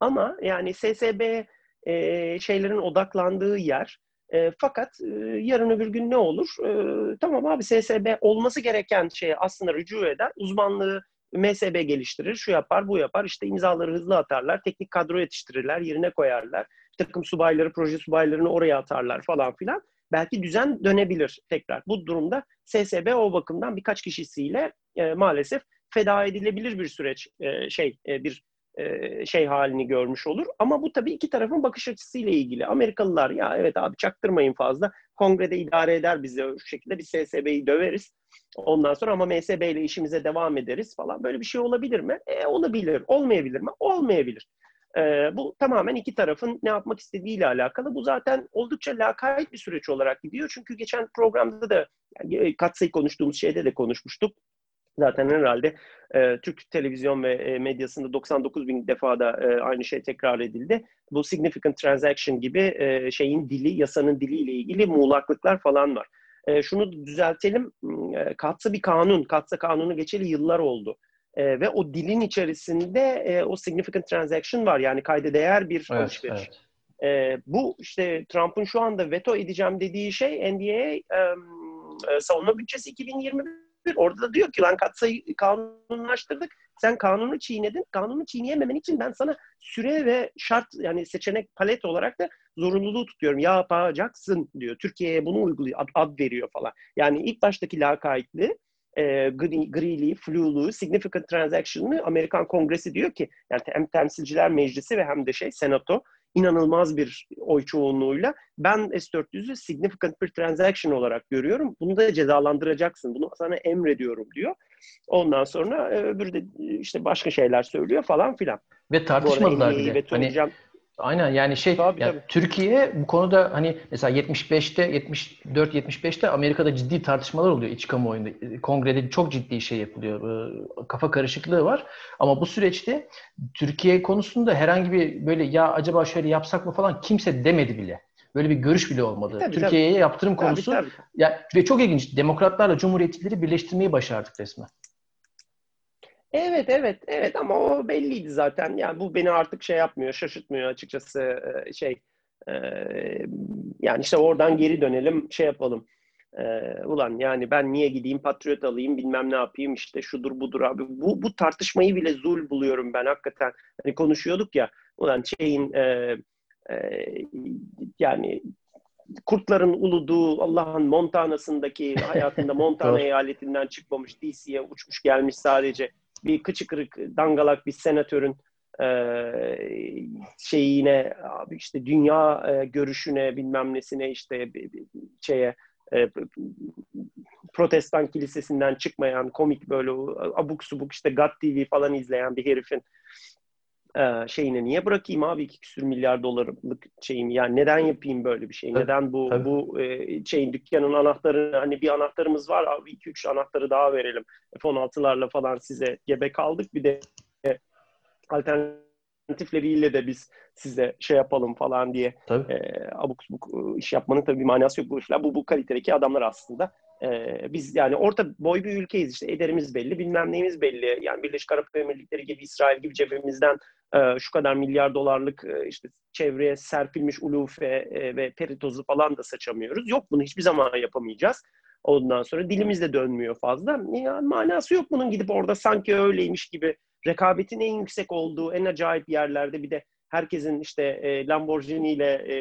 Ama yani SSB e, şeylerin odaklandığı yer. E, fakat e, yarın öbür gün ne olur? E, tamam abi SSB olması gereken şeye aslında rücu eder. Uzmanlığı MSB geliştirir, şu yapar, bu yapar. İşte imzaları hızlı atarlar, teknik kadro yetiştirirler, yerine koyarlar. Bir takım subayları, proje subaylarını oraya atarlar falan filan. Belki düzen dönebilir tekrar. Bu durumda SSB o bakımdan birkaç kişisiyle e, maalesef feda edilebilir bir süreç, e, şey e, bir e, şey halini görmüş olur. Ama bu tabii iki tarafın bakış açısıyla ilgili. Amerikalılar ya evet abi çaktırmayın fazla. Kongrede idare eder bizi şu şekilde bir SSB'yi döveriz. Ondan sonra ama MSB ile işimize devam ederiz falan. Böyle bir şey olabilir mi? E, olabilir. Olmayabilir mi? Olmayabilir. E, bu tamamen iki tarafın ne yapmak istediğiyle alakalı. Bu zaten oldukça lakayt bir süreç olarak gidiyor. Çünkü geçen programda da yani, katsayı konuştuğumuz şeyde de konuşmuştuk. Zaten herhalde e, Türk televizyon ve e, medyasında 99 bin defa da e, aynı şey tekrar edildi. Bu significant transaction gibi e, şeyin dili, yasanın diliyle ilgili muğlaklıklar falan var. E, şunu düzeltelim, e, katsa bir kanun, katsa kanunu geçeli yıllar oldu. E, ve o dilin içerisinde e, o significant transaction var yani kayda değer bir evet, alışveriş. Evet. E, bu işte Trump'ın şu anda veto edeceğim dediği şey NDA e, e, savunma bütçesi 2021 Orada da diyor ki lan katsayı kanunlaştırdık. Sen kanunu çiğnedin. Kanunu çiğneyememen için ben sana süre ve şart yani seçenek palet olarak da zorunluluğu tutuyorum. Yapacaksın diyor. Türkiye'ye bunu uyguluyor. Ad, ad veriyor falan. Yani ilk baştaki lakaytlı e, grili, flulu, significant transaction'ı Amerikan Kongresi diyor ki yani hem temsilciler meclisi ve hem de şey senato inanılmaz bir oy çoğunluğuyla ben S-400'ü significant bir transaction olarak görüyorum. Bunu da cezalandıracaksın. Bunu sana emrediyorum diyor. Ondan sonra e, öbürü de işte başka şeyler söylüyor falan filan. Ve tartışmadılar bile. Hani, Aynen yani şey tabii, yani tabii. Türkiye bu konuda hani mesela 75'te 74 75'te Amerika'da ciddi tartışmalar oluyor iç kamuoyunda. Kongrede çok ciddi şey yapılıyor. Kafa karışıklığı var. Ama bu süreçte Türkiye konusunda herhangi bir böyle ya acaba şöyle yapsak mı falan kimse demedi bile. Böyle bir görüş bile olmadı. Tabii, Türkiye'ye tabii. yaptırım konusu tabii, tabii. Ya ve çok ilginç. Demokratlarla Cumhuriyetçileri birleştirmeyi başardık resmen. Evet evet evet ama o belliydi zaten. Yani bu beni artık şey yapmıyor, şaşırtmıyor açıkçası şey. Yani işte oradan geri dönelim, şey yapalım. Ulan yani ben niye gideyim patriot alayım bilmem ne yapayım işte şudur budur abi. Bu, bu tartışmayı bile zul buluyorum ben hakikaten. Hani konuşuyorduk ya ulan şeyin e, e, yani kurtların uluduğu Allah'ın Montana'sındaki hayatında Montana eyaletinden çıkmamış DC'ye uçmuş gelmiş sadece bir kıçı kırık dangalak bir senatörün e, şeyine abi işte dünya e, görüşüne bilmem nesine işte şeye e, protestan kilisesinden çıkmayan komik böyle abuk subuk işte God TV falan izleyen bir herifin e, şeyine niye bırakayım abi? İki küsür milyar dolarlık şeyim. Yani neden yapayım böyle bir şey? Neden bu Tabii. bu e, şeyin dükkanın anahtarı hani bir anahtarımız var abi iki üç anahtarı daha verelim. F-16'larla falan size gebe kaldık. Bir de e, alternatifleriyle de biz size şey yapalım falan diye tabii. e, abuk subuk e, iş yapmanın tabii bir manası yok bu işler bu bu kalitedeki adamlar aslında ee, biz yani orta boy bir ülkeyiz işte. Ederimiz belli bilmem neyimiz belli. Yani Birleşik Arap Emirlikleri gibi İsrail gibi cebimizden e, şu kadar milyar dolarlık e, işte çevreye serpilmiş ulufe e, ve peritozu falan da saçamıyoruz. Yok bunu hiçbir zaman yapamayacağız. Ondan sonra dilimiz de dönmüyor fazla. Yani manası yok bunun gidip orada sanki öyleymiş gibi rekabetin en yüksek olduğu en acayip yerlerde bir de herkesin işte e, Lamborghini ile e,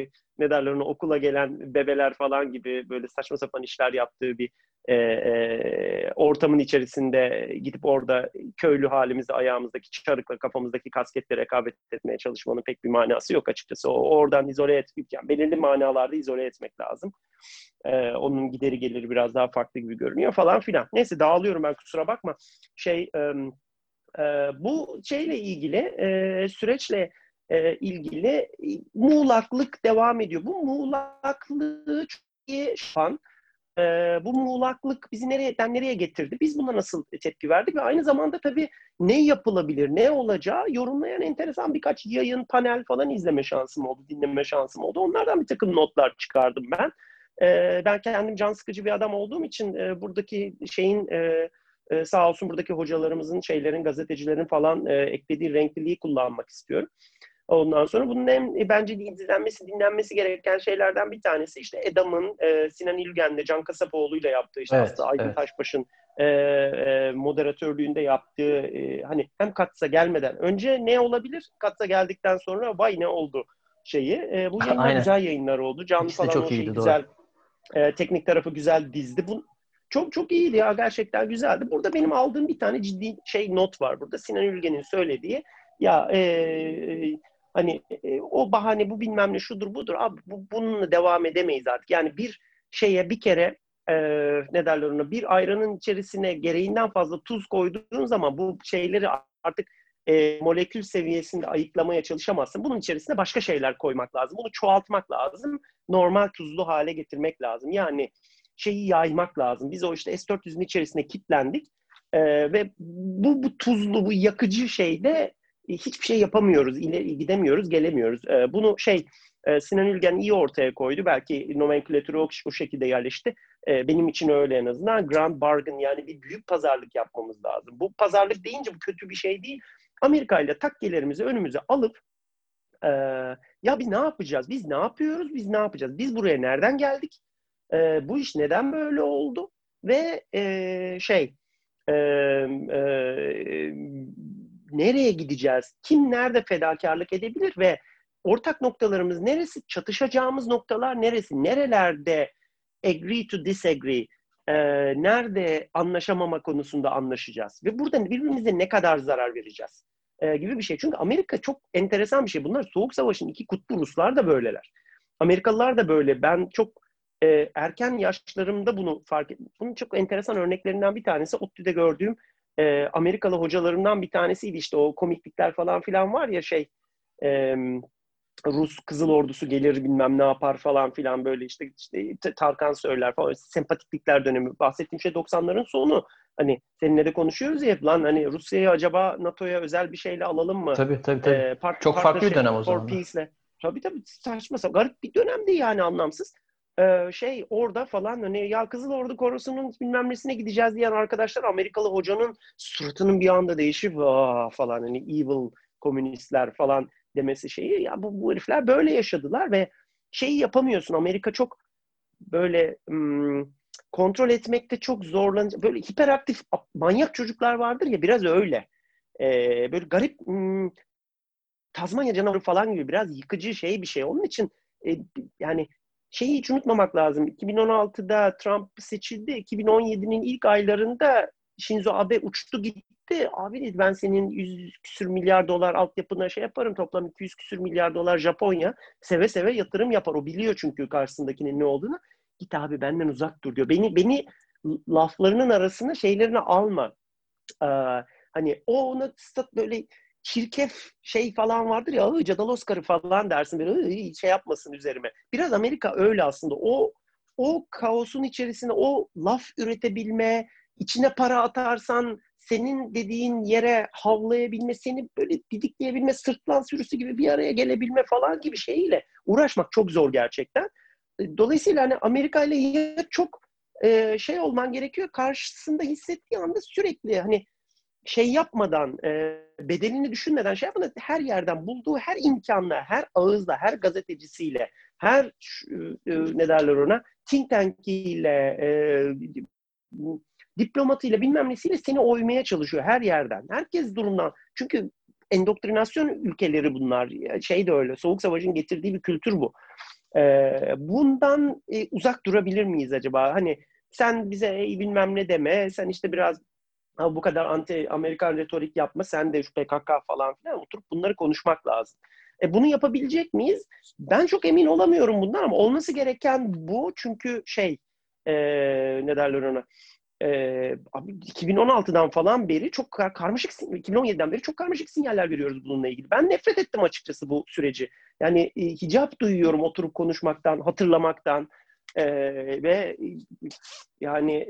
e, ne derler ona okula gelen bebeler falan gibi böyle saçma sapan işler yaptığı bir e, e, ortamın içerisinde gidip orada köylü halimizde ayağımızdaki çarıkla kafamızdaki kasketle rekabet etmeye çalışmanın pek bir manası yok açıkçası. O oradan izole etmek, yani belirli manalarda izole etmek lazım. E, onun gideri geliri biraz daha farklı gibi görünüyor falan filan. Neyse dağılıyorum ben kusura bakma. Şey e, e, bu şeyle ilgili e, süreçle e, ilgili muğlaklık devam ediyor. Bu muğlaklığı çok iyi yapan e, bu muğlaklık bizi nereden nereye getirdi? Biz buna nasıl tepki verdik? Ve aynı zamanda tabii ne yapılabilir, ne olacağı yorumlayan enteresan birkaç yayın, panel falan izleme şansım oldu, dinleme şansım oldu. Onlardan bir takım notlar çıkardım ben. E, ben kendim can sıkıcı bir adam olduğum için e, buradaki şeyin e, e, sağ olsun buradaki hocalarımızın, şeylerin, gazetecilerin falan e, eklediği renkliliği kullanmak istiyorum. Ondan sonra bunun en e, bence izlenmesi, dinlenmesi gereken şeylerden bir tanesi işte Edam'ın e, Sinan İlgen'le Can Kasapoğlu ile yaptığı işte evet, aslında Aydın evet. Taşbaş'ın e, e, moderatörlüğünde yaptığı e, hani hem Katsa gelmeden önce ne olabilir? Katsa geldikten sonra vay ne oldu şeyi. E, bu yayınlar güzel yayınlar oldu. Canlı İkisi falan çok o şeyi iyiydi, güzel e, teknik tarafı güzel dizdi. Bu çok çok iyiydi ya gerçekten güzeldi. Burada benim aldığım bir tane ciddi şey not var burada. Sinan Ülgen'in söylediği ya e, hani e, o bahane bu bilmem ne şudur budur abi bu, bununla devam edemeyiz artık. Yani bir şeye bir kere e, ne derler ona bir ayranın içerisine gereğinden fazla tuz koyduğun zaman bu şeyleri artık e, molekül seviyesinde ayıklamaya çalışamazsın. Bunun içerisine başka şeyler koymak lazım. Bunu çoğaltmak lazım. Normal tuzlu hale getirmek lazım. Yani şeyi yaymak lazım. Biz o işte S-400'ün içerisine kilitlendik e, ve bu, bu tuzlu, bu yakıcı şeyde hiçbir şey yapamıyoruz, ileri gidemiyoruz, gelemiyoruz. E, bunu şey e, Sinan Ülgen iyi ortaya koydu. Belki nomenklatürü o, o şekilde yerleşti. E, benim için öyle en azından. Grand bargain yani bir büyük pazarlık yapmamız lazım. Bu pazarlık deyince bu kötü bir şey değil. Amerika ile takkelerimizi önümüze alıp e, ya biz ne yapacağız? Biz ne yapıyoruz? Biz ne yapacağız? Biz buraya nereden geldik? E, bu iş neden böyle oldu? Ve e, şey e, e, nereye gideceğiz? Kim nerede fedakarlık edebilir ve ortak noktalarımız neresi? Çatışacağımız noktalar neresi? Nerelerde agree to disagree? E, nerede anlaşamama konusunda anlaşacağız? Ve burada birbirimize ne kadar zarar vereceğiz? E, gibi bir şey. Çünkü Amerika çok enteresan bir şey. Bunlar Soğuk Savaş'ın iki kutbu Ruslar da böyleler. Amerikalılar da böyle. Ben çok e, erken yaşlarımda bunu fark ettim. Bunun çok enteresan örneklerinden bir tanesi ODTÜ'de gördüğüm e, Amerikalı hocalarımdan bir tanesiydi. İşte o komiklikler falan filan var ya şey e, Rus Kızıl Ordusu gelir bilmem ne yapar falan filan böyle işte, işte Tarkan söyler falan sempatiklikler dönemi. Bahsettiğim şey 90'ların sonu. Hani seninle de konuşuyoruz ya lan hani Rusya'yı acaba NATO'ya özel bir şeyle alalım mı? Tabii tabii. tabii. Ee, part, Çok farklı bir dönem o zaman. Tabii tabii saçma sapan. Garip bir dönemdi yani anlamsız. Şey orada falan hani ya Kızıl Ordu Korosu'nun bilmem nesine gideceğiz diyen arkadaşlar Amerikalı hocanın suratının bir anda değişip Aa, falan hani evil komünistler falan demesi şeyi ya bu, bu herifler böyle yaşadılar ve şeyi yapamıyorsun. Amerika çok böyle hmm, kontrol etmekte çok zorlanacak böyle hiperaktif manyak çocuklar vardır ya biraz öyle. Ee, böyle garip hmm, Tazmanya canavarı falan gibi biraz yıkıcı şey bir şey. Onun için e, yani şeyi hiç unutmamak lazım. 2016'da Trump seçildi. 2017'nin ilk aylarında Shinzo Abe uçtu gitti. Abi dedi ben senin 100 küsür milyar dolar altyapına şey yaparım. Toplam 200 küsür milyar dolar Japonya. Seve seve yatırım yapar. O biliyor çünkü karşısındakinin ne olduğunu. Git abi benden uzak dur diyor. Beni beni laflarının arasına şeylerini alma. Ee, hani o ona böyle çirkef şey falan vardır ya cadal Oscar'ı falan dersin böyle şey yapmasın üzerime. Biraz Amerika öyle aslında. O o kaosun içerisinde o laf üretebilme, içine para atarsan senin dediğin yere havlayabilme, seni böyle didikleyebilme, sırtlan sürüsü gibi bir araya gelebilme falan gibi şeyle uğraşmak çok zor gerçekten. Dolayısıyla hani Amerika ile çok şey olman gerekiyor karşısında hissettiği anda sürekli hani şey yapmadan, e, bedelini düşünmeden şey yapmadan her yerden bulduğu her imkanla, her ağızla, her gazetecisiyle, her e, ne derler ona, think tankiyle, e, diplomatıyla bilmem nesiyle seni oymaya çalışıyor her yerden. Herkes durumdan. Çünkü endoktrinasyon ülkeleri bunlar. Şey de öyle. Soğuk Savaş'ın getirdiği bir kültür bu. Ee, bundan e, uzak durabilir miyiz acaba? Hani sen bize ey bilmem ne deme, sen işte biraz bu kadar anti Amerikan retorik yapma, sen de şu PKK falan filan oturup bunları konuşmak lazım. E, bunu yapabilecek miyiz? Ben çok emin olamıyorum bundan ama olması gereken bu çünkü şey e, ne derler ona e, 2016'dan falan beri çok karmaşık 2017'den beri çok karmaşık sinyaller veriyoruz bununla ilgili. Ben nefret ettim açıkçası bu süreci. Yani e, hicap duyuyorum oturup konuşmaktan, hatırlamaktan. Ee, ve yani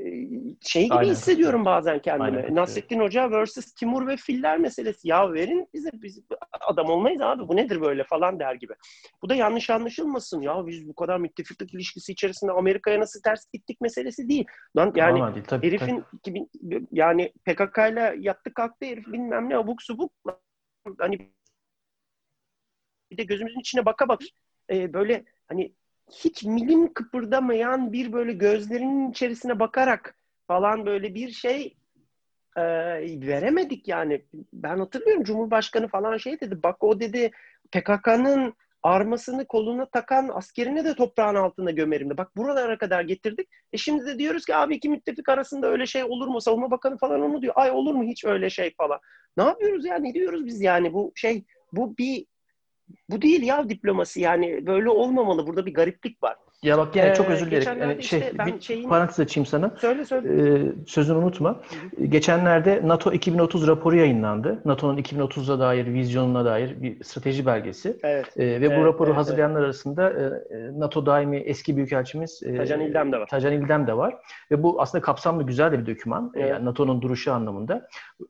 şey gibi Aynen. hissediyorum bazen kendimi. Aynen. Nasrettin Hoca versus Timur ve Filler meselesi. Ya verin bize biz adam olmayız abi bu nedir böyle falan der gibi. Bu da yanlış anlaşılmasın. Ya biz bu kadar müttefiklik ilişkisi içerisinde Amerika'ya nasıl ters gittik meselesi değil. Lan yani değil, tabii, herifin tabii. yani PKK ile yattı kalktı herif bilmem ne abuk subuk hani bir de gözümüzün içine baka bak e, böyle hani hiç milim kıpırdamayan bir böyle gözlerinin içerisine bakarak falan böyle bir şey e, veremedik yani. Ben hatırlıyorum Cumhurbaşkanı falan şey dedi. Bak o dedi PKK'nın armasını koluna takan askerine de toprağın altında gömerim. Bak buralara kadar getirdik. E şimdi de diyoruz ki abi iki müttefik arasında öyle şey olur mu? Savunma Bakanı falan onu diyor. Ay olur mu hiç öyle şey falan. Ne yapıyoruz yani? Ne diyoruz biz yani? Bu şey bu bir bu değil ya diplomasi yani böyle olmamalı. Burada bir gariplik var. Ya bak yani ee, çok özür dilerim. Yani şey, işte bir şeyin... parantez açayım sana. Söyle söyle. Ee, sözünü unutma. Hı-hı. Geçenlerde NATO 2030 raporu yayınlandı. NATO'nun 2030'a dair vizyonuna dair bir strateji belgesi. Evet. Ee, ve evet, bu raporu evet, hazırlayanlar evet. arasında e, NATO daimi eski büyükelçimiz e, Tacan İldem de var. Tacan İldem de var. Ve bu aslında kapsamlı güzel de bir doküman. Evet. Yani NATO'nun duruşu anlamında.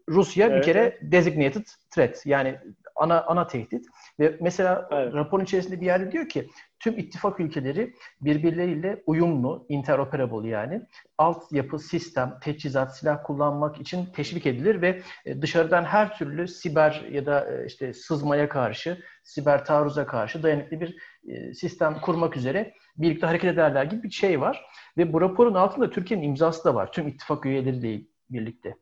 Rusya evet, bir kere evet. designated threat yani ana ana tehdit. Ve mesela evet. raporun içerisinde bir yerde diyor ki tüm ittifak ülkeleri birbirleriyle uyumlu, interoperable yani altyapı, sistem, teçhizat, silah kullanmak için teşvik edilir ve e, dışarıdan her türlü siber ya da e, işte sızmaya karşı, siber taarruza karşı dayanıklı bir e, sistem kurmak üzere birlikte hareket ederler gibi bir şey var. Ve bu raporun altında Türkiye'nin imzası da var. Tüm ittifak üyeleriyle birlikte.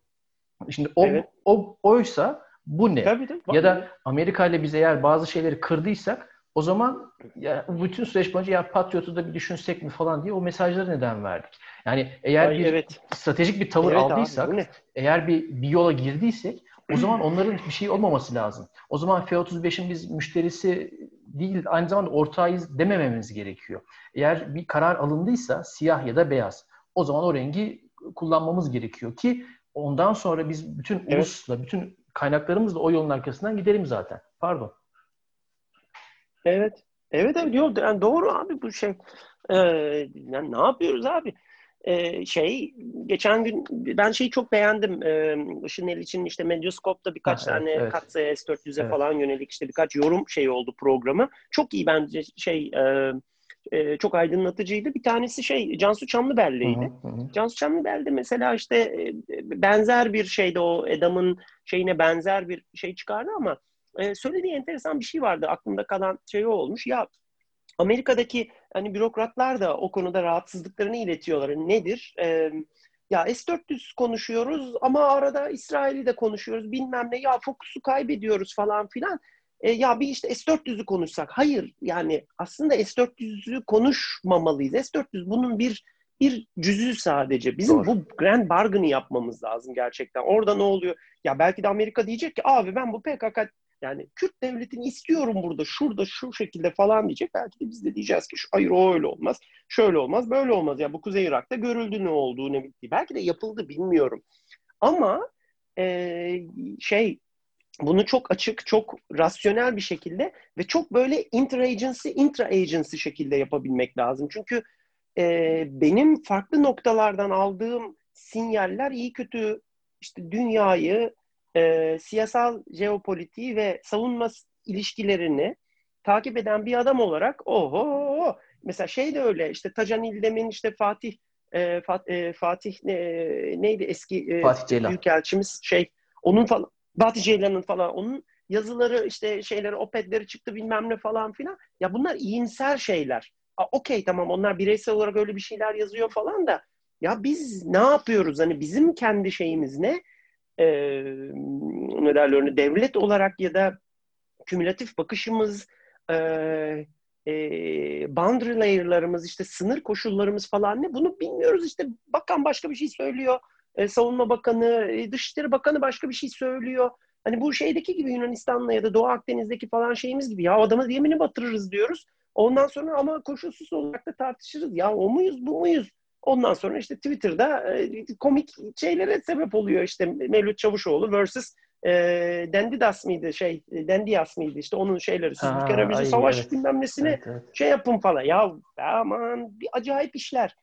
Şimdi o, evet. o oysa bu ne? Tabii, tabii. Ya da Amerika ile biz eğer bazı şeyleri kırdıysak o zaman ya, bütün süreç boyunca ya Patriot'u da bir düşünsek mi falan diye o mesajları neden verdik? Yani eğer Ay, bir evet. stratejik bir tavır evet aldıysak, abi, eğer bir, bir yola girdiysek o zaman onların bir şey olmaması lazım. O zaman F-35'in biz müşterisi değil aynı zamanda ortağıyız demememiz gerekiyor. Eğer bir karar alındıysa siyah ya da beyaz o zaman o rengi kullanmamız gerekiyor ki ondan sonra biz bütün evet. ulusla, bütün kaynaklarımızla o yolun arkasından gidelim zaten. Pardon. Evet. Evet evet diyor. Yani doğru abi bu şey. Ee, yani ne yapıyoruz abi? Ee, şey geçen gün ben şeyi çok beğendim. Ee, Işın El için işte Medyascope'da birkaç ha, tane evet, Katsa'ya S400'e evet. falan yönelik işte birkaç yorum şey oldu programı. Çok iyi bence şey e, e, çok aydınlatıcıydı. Bir tanesi şey Cansu Çamlıbelli'ydi. Hı hı. Cansu Çamlıbelli mesela işte e, benzer bir şeyde o Edam'ın şeyine benzer bir şey çıkardı ama e, söylediği enteresan bir şey vardı. Aklımda kalan şey o olmuş. Ya Amerika'daki hani bürokratlar da o konuda rahatsızlıklarını iletiyorlar. Nedir? E, ya S-400 konuşuyoruz ama arada İsrail'i de konuşuyoruz bilmem ne ya fokusu kaybediyoruz falan filan. E, ya bir işte S-400'ü konuşsak. Hayır yani aslında S-400'ü konuşmamalıyız. S-400 bunun bir bir cüzü sadece. Bizim Doğru. bu grand bargain'ı yapmamız lazım gerçekten. Orada ne oluyor? Ya belki de Amerika diyecek ki abi ben bu PKK yani Kürt devletini istiyorum burada, şurada, şu şekilde falan diyecek. Belki de biz de diyeceğiz ki hayır o öyle olmaz, şöyle olmaz, böyle olmaz. Ya bu Kuzey Irak'ta görüldü ne olduğu, ne bitti. Belki de yapıldı bilmiyorum. Ama e, şey bunu çok açık, çok rasyonel bir şekilde ve çok böyle interagency, intra-agency şekilde yapabilmek lazım. Çünkü e, benim farklı noktalardan aldığım sinyaller iyi kötü işte dünyayı, e, siyasal jeopolitiği ve savunma ilişkilerini takip eden bir adam olarak oho mesela şey de öyle işte Tacan İldem'in işte Fatih e, Fat, e, Fatih e, neydi eski e, Fatih Ceylan. büyükelçimiz şey onun falan Fatih Ceylan'ın falan onun yazıları işte şeyleri opedleri çıktı bilmem ne falan filan. Ya bunlar iyimser şeyler. Okey tamam onlar bireysel olarak öyle bir şeyler yazıyor falan da. Ya biz ne yapıyoruz? Hani bizim kendi şeyimiz ne? e, ne devlet olarak ya da kümülatif bakışımız e, e, boundary layer'larımız işte sınır koşullarımız falan ne? Bunu bilmiyoruz işte. Bakan başka bir şey söylüyor e, savunma bakanı e, dışişleri bakanı başka bir şey söylüyor hani bu şeydeki gibi Yunanistan'la ya da Doğu Akdeniz'deki falan şeyimiz gibi ya adamı yemini batırırız diyoruz ondan sonra ama koşulsuz olarak da tartışırız ya o muyuz bu muyuz Ondan sonra işte Twitter'da e, komik şeylere sebep oluyor işte Mevlüt Çavuşoğlu versus e, Dendidas mıydı şey Dendias mıydı işte onun şeyleri siz bir kere bizi savaş evet. bilmem nesine evet, evet. şey yapın falan ya aman bir acayip işler.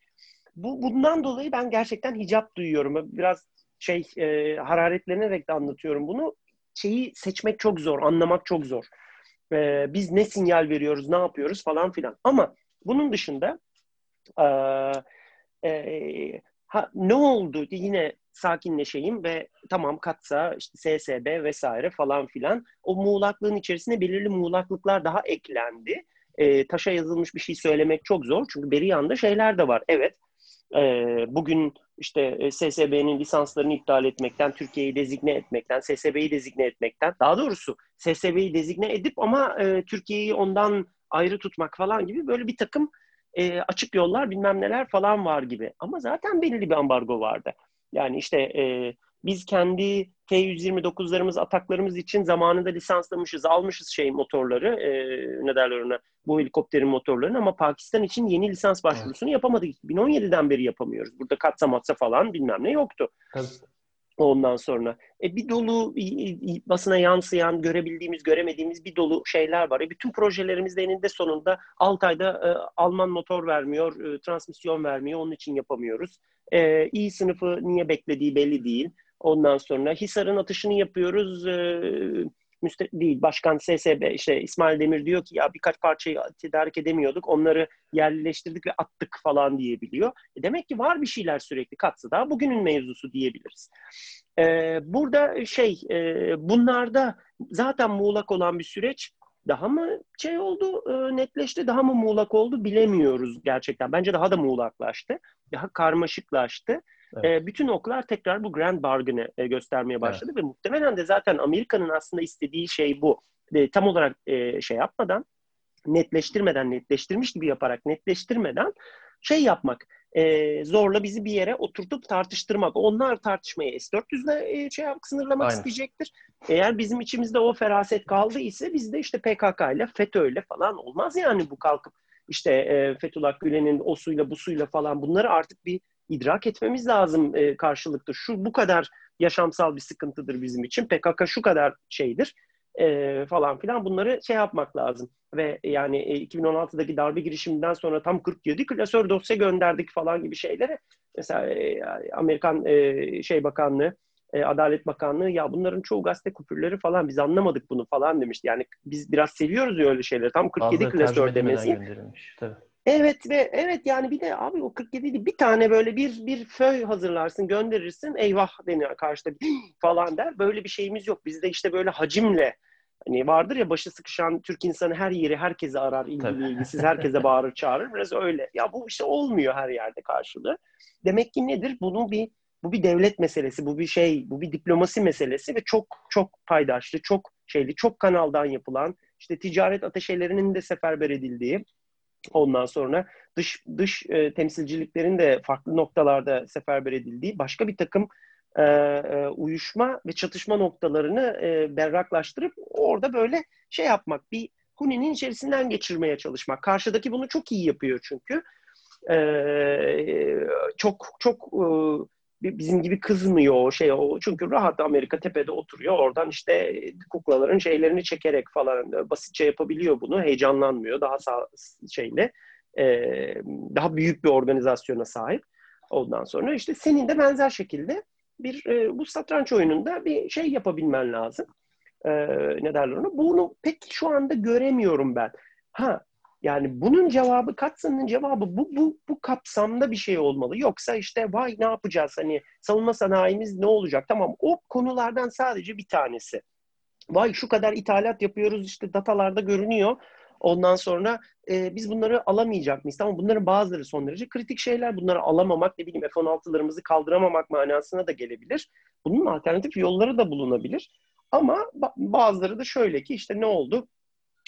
Bu bundan dolayı ben gerçekten hicap duyuyorum. Biraz şey e, hararetlenerek de anlatıyorum bunu. Şeyi seçmek çok zor, anlamak çok zor. E, biz ne sinyal veriyoruz, ne yapıyoruz falan filan. Ama bunun dışında e, e, ha, ne oldu yine sakinleşeyim ve tamam katsa işte SSB vesaire falan filan o muğlaklığın içerisine belirli muğlaklıklar daha eklendi. E, taşa yazılmış bir şey söylemek çok zor çünkü beri yanda şeyler de var. Evet bugün işte SSB'nin lisanslarını iptal etmekten, Türkiye'yi dezigne etmekten, SSB'yi dezigne etmekten, daha doğrusu SSB'yi dezigne edip ama e, Türkiye'yi ondan ayrı tutmak falan gibi böyle bir takım e, açık yollar bilmem neler falan var gibi. Ama zaten belirli bir ambargo vardı. Yani işte e, biz kendi T-129'larımız, ataklarımız için zamanında lisanslamışız, almışız şey motorları, e, ne derler ona, bu helikopterin motorlarını ama Pakistan için yeni lisans başvurusunu evet. yapamadık. 2017'den beri yapamıyoruz. Burada katsa matsa falan bilmem ne yoktu. Evet. Ondan sonra e, bir dolu basına yansıyan, görebildiğimiz, göremediğimiz bir dolu şeyler var. E, bütün projelerimiz de eninde sonunda Altay'da e, Alman motor vermiyor, e, transmisyon vermiyor, onun için yapamıyoruz. E, iyi sınıfı niye beklediği belli değil. Ondan sonra Hisar'ın atışını yapıyoruz. E, müste değil başkan SSB işte İsmail Demir diyor ki ya birkaç parçayı tedarik edemiyorduk onları yerleştirdik ve attık falan diyebiliyor. E demek ki var bir şeyler sürekli katsı da bugünün mevzusu diyebiliriz. Ee, burada şey e, bunlarda zaten muğlak olan bir süreç daha mı şey oldu e, netleşti daha mı muğlak oldu bilemiyoruz gerçekten. Bence daha da muğlaklaştı. Daha karmaşıklaştı. Evet. E, bütün oklar tekrar bu Grand Bargain'ı e, göstermeye başladı evet. ve muhtemelen de zaten Amerika'nın aslında istediği şey bu. E, tam olarak e, şey yapmadan, netleştirmeden, netleştirmiş gibi yaparak netleştirmeden şey yapmak, e, zorla bizi bir yere oturtup tartıştırmak. Onlar tartışmayı S-400'le e, şey yap, sınırlamak Aynen. isteyecektir. Eğer bizim içimizde o feraset kaldı ise bizde işte PKK ile FETÖ ile falan olmaz yani bu kalkıp işte e, Fethullah Gülen'in o suyla bu suyla falan bunları artık bir idrak etmemiz lazım e, karşılıklı. Şu bu kadar yaşamsal bir sıkıntıdır bizim için. PKK şu kadar şeydir e, falan filan bunları şey yapmak lazım. Ve yani e, 2016'daki darbe girişiminden sonra tam 47 klasör dosya gönderdik falan gibi şeyleri. Mesela e, Amerikan e, şey bakanlığı e, Adalet Bakanlığı ya bunların çoğu gazete kupürleri falan biz anlamadık bunu falan demişti. Yani biz biraz seviyoruz ya öyle şeyleri. Tam 47 klasör demesi. Tabii. Evet ve evet yani bir de abi o 47 bir tane böyle bir bir föy hazırlarsın gönderirsin eyvah deniyor karşıda falan der. Böyle bir şeyimiz yok. Bizde işte böyle hacimle hani vardır ya başı sıkışan Türk insanı her yeri herkese arar ilgili ilgisiz herkese bağırır çağırır biraz öyle. Ya bu işte olmuyor her yerde karşılığı. Demek ki nedir? Bunun bir bu bir devlet meselesi, bu bir şey, bu bir diplomasi meselesi ve çok çok paydaşlı, çok şeyli, çok kanaldan yapılan, işte ticaret ateşelerinin de seferber edildiği, Ondan sonra dış dış e, temsilciliklerin de farklı noktalarda seferber edildiği başka bir takım e, e, uyuşma ve çatışma noktalarını e, berraklaştırıp orada böyle şey yapmak, bir Huni'nin içerisinden geçirmeye çalışmak. Karşıdaki bunu çok iyi yapıyor çünkü. E, çok çok e, bizim gibi kızmıyor o şey o çünkü rahat Amerika tepede oturuyor oradan işte kuklaların şeylerini çekerek falan basitçe yapabiliyor bunu heyecanlanmıyor daha sağ, şeyle e, daha büyük bir organizasyona sahip. Ondan sonra işte senin de benzer şekilde bir e, bu satranç oyununda bir şey yapabilmen lazım. E, ne derler ona? Bunu pek şu anda göremiyorum ben. Ha yani bunun cevabı Katsa'nın cevabı bu, bu, bu kapsamda bir şey olmalı. Yoksa işte vay ne yapacağız hani savunma sanayimiz ne olacak? Tamam o konulardan sadece bir tanesi. Vay şu kadar ithalat yapıyoruz işte datalarda görünüyor. Ondan sonra e, biz bunları alamayacak mıyız? Tamam bunların bazıları son derece kritik şeyler. Bunları alamamak ne bileyim F-16'larımızı kaldıramamak manasına da gelebilir. Bunun alternatif yolları da bulunabilir. Ama bazıları da şöyle ki işte ne oldu?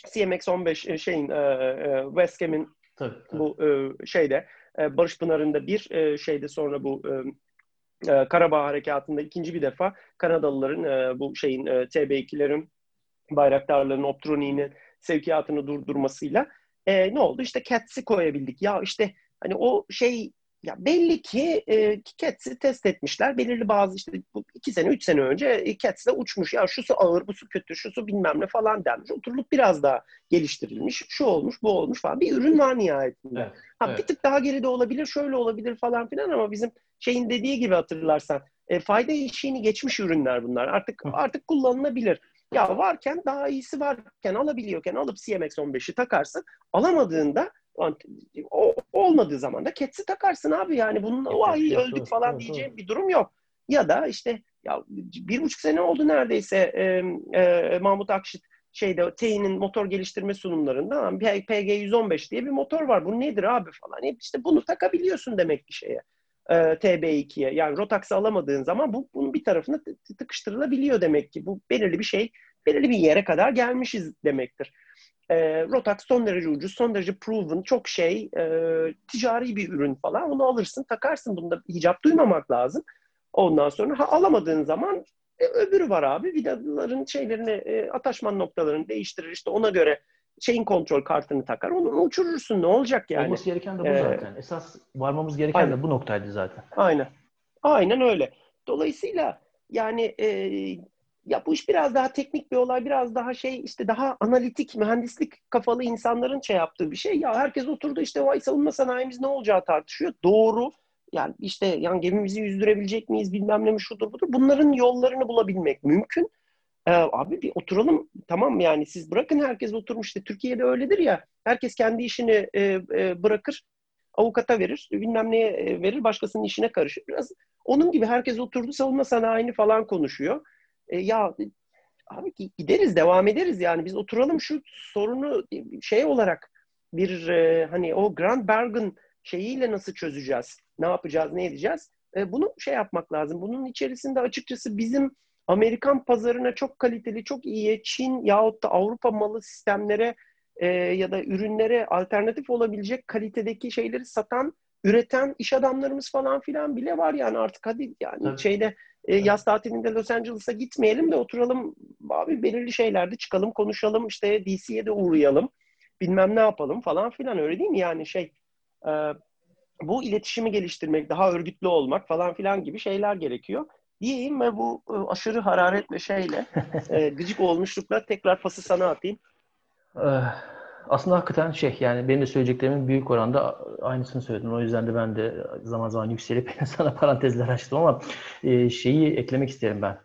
CMX-15 e, şeyin e, e, West Ham'in bu şeyde Barış Pınarı'nda bir şeyde sonra bu Karabağ Harekatı'nda ikinci bir defa Kanadalıların bu şeyin TB2'lerin bayraktarların Optroni'nin sevkiyatını durdurmasıyla ne oldu? İşte CATS'i koyabildik. Ya işte hani o şey ya belli ki e, Cats'i test etmişler. Belirli bazı işte bu iki sene, üç sene önce e, Cats'le uçmuş. Ya şu su ağır, bu su kötü, şu su bilmem ne falan denmiş. Oturulup biraz daha geliştirilmiş. Şu olmuş, bu olmuş falan. Bir ürün var nihayetinde. Evet, ha, evet. Bir tık daha geride olabilir, şöyle olabilir falan filan ama bizim şeyin dediği gibi hatırlarsan e, fayda işini geçmiş ürünler bunlar. Artık artık kullanılabilir. Ya varken daha iyisi varken alabiliyorken alıp CMX-15'i takarsın. Alamadığında o, olmadığı zaman da Cats'i takarsın abi yani bunun o ay öldük falan diyeceğim bir durum yok. Ya da işte ya bir buçuk sene oldu neredeyse e, e, Mahmut Akşit şeyde TEİ'nin motor geliştirme sunumlarında PG115 diye bir motor var. Bu nedir abi falan. Hep işte bunu takabiliyorsun demek ki şeye. E, TB2'ye. Yani Rotax'ı alamadığın zaman bu bunun bir tarafına tıkıştırılabiliyor demek ki. Bu belirli bir şey, belirli bir yere kadar gelmişiz demektir. E, Rotax son derece ucuz, son derece proven, çok şey, e, ticari bir ürün falan. Onu alırsın, takarsın. Bunda hicap duymamak lazım. Ondan sonra ha, alamadığın zaman e, öbürü var abi. Vidaların şeylerini, e, ataşman noktalarını değiştirir. İşte ona göre şeyin kontrol kartını takar. Onu uçurursun. Ne olacak yani? Olması gereken de bu ee, zaten. Esas varmamız gereken aynen. de bu noktaydı zaten. Aynen. Aynen öyle. Dolayısıyla yani e, ya bu iş biraz daha teknik bir olay, biraz daha şey işte daha analitik, mühendislik kafalı insanların şey yaptığı bir şey. Ya herkes oturdu işte vay savunma sanayimiz ne olacağı tartışıyor. Doğru. Yani işte yani gemimizi yüzdürebilecek miyiz bilmem ne mi şudur budur. Bunların yollarını bulabilmek mümkün. Ee, abi bir oturalım tamam yani siz bırakın herkes oturmuş işte Türkiye'de öyledir ya herkes kendi işini e, e, bırakır avukata verir bilmem neye e, verir başkasının işine karışır. Biraz onun gibi herkes oturdu savunma sanayini falan konuşuyor. E, ya abi gideriz devam ederiz yani biz oturalım şu sorunu şey olarak bir e, hani o Grand Bargain şeyiyle nasıl çözeceğiz? Ne yapacağız, ne edeceğiz? E, bunu şey yapmak lazım. Bunun içerisinde açıkçası bizim Amerikan pazarına çok kaliteli, çok iyi Çin yahut da Avrupa malı sistemlere e, ya da ürünlere alternatif olabilecek kalitedeki şeyleri satan, üreten iş adamlarımız falan filan bile var yani artık hadi yani Tabii. şeyde e, yaz tatilinde Los Angeles'a gitmeyelim de oturalım abi belirli şeylerde çıkalım konuşalım işte DC'ye de uğrayalım bilmem ne yapalım falan filan öyle değil mi? Yani şey e, bu iletişimi geliştirmek daha örgütlü olmak falan filan gibi şeyler gerekiyor. Diyeyim ve bu e, aşırı hararet ve şeyle e, gıcık olmuşlukla tekrar pası sana atayım. Aslında hakikaten şey yani benim de söyleyeceklerimin büyük oranda aynısını söyledim. O yüzden de ben de zaman zaman yükselip sana parantezler açtım ama e, şeyi eklemek isterim ben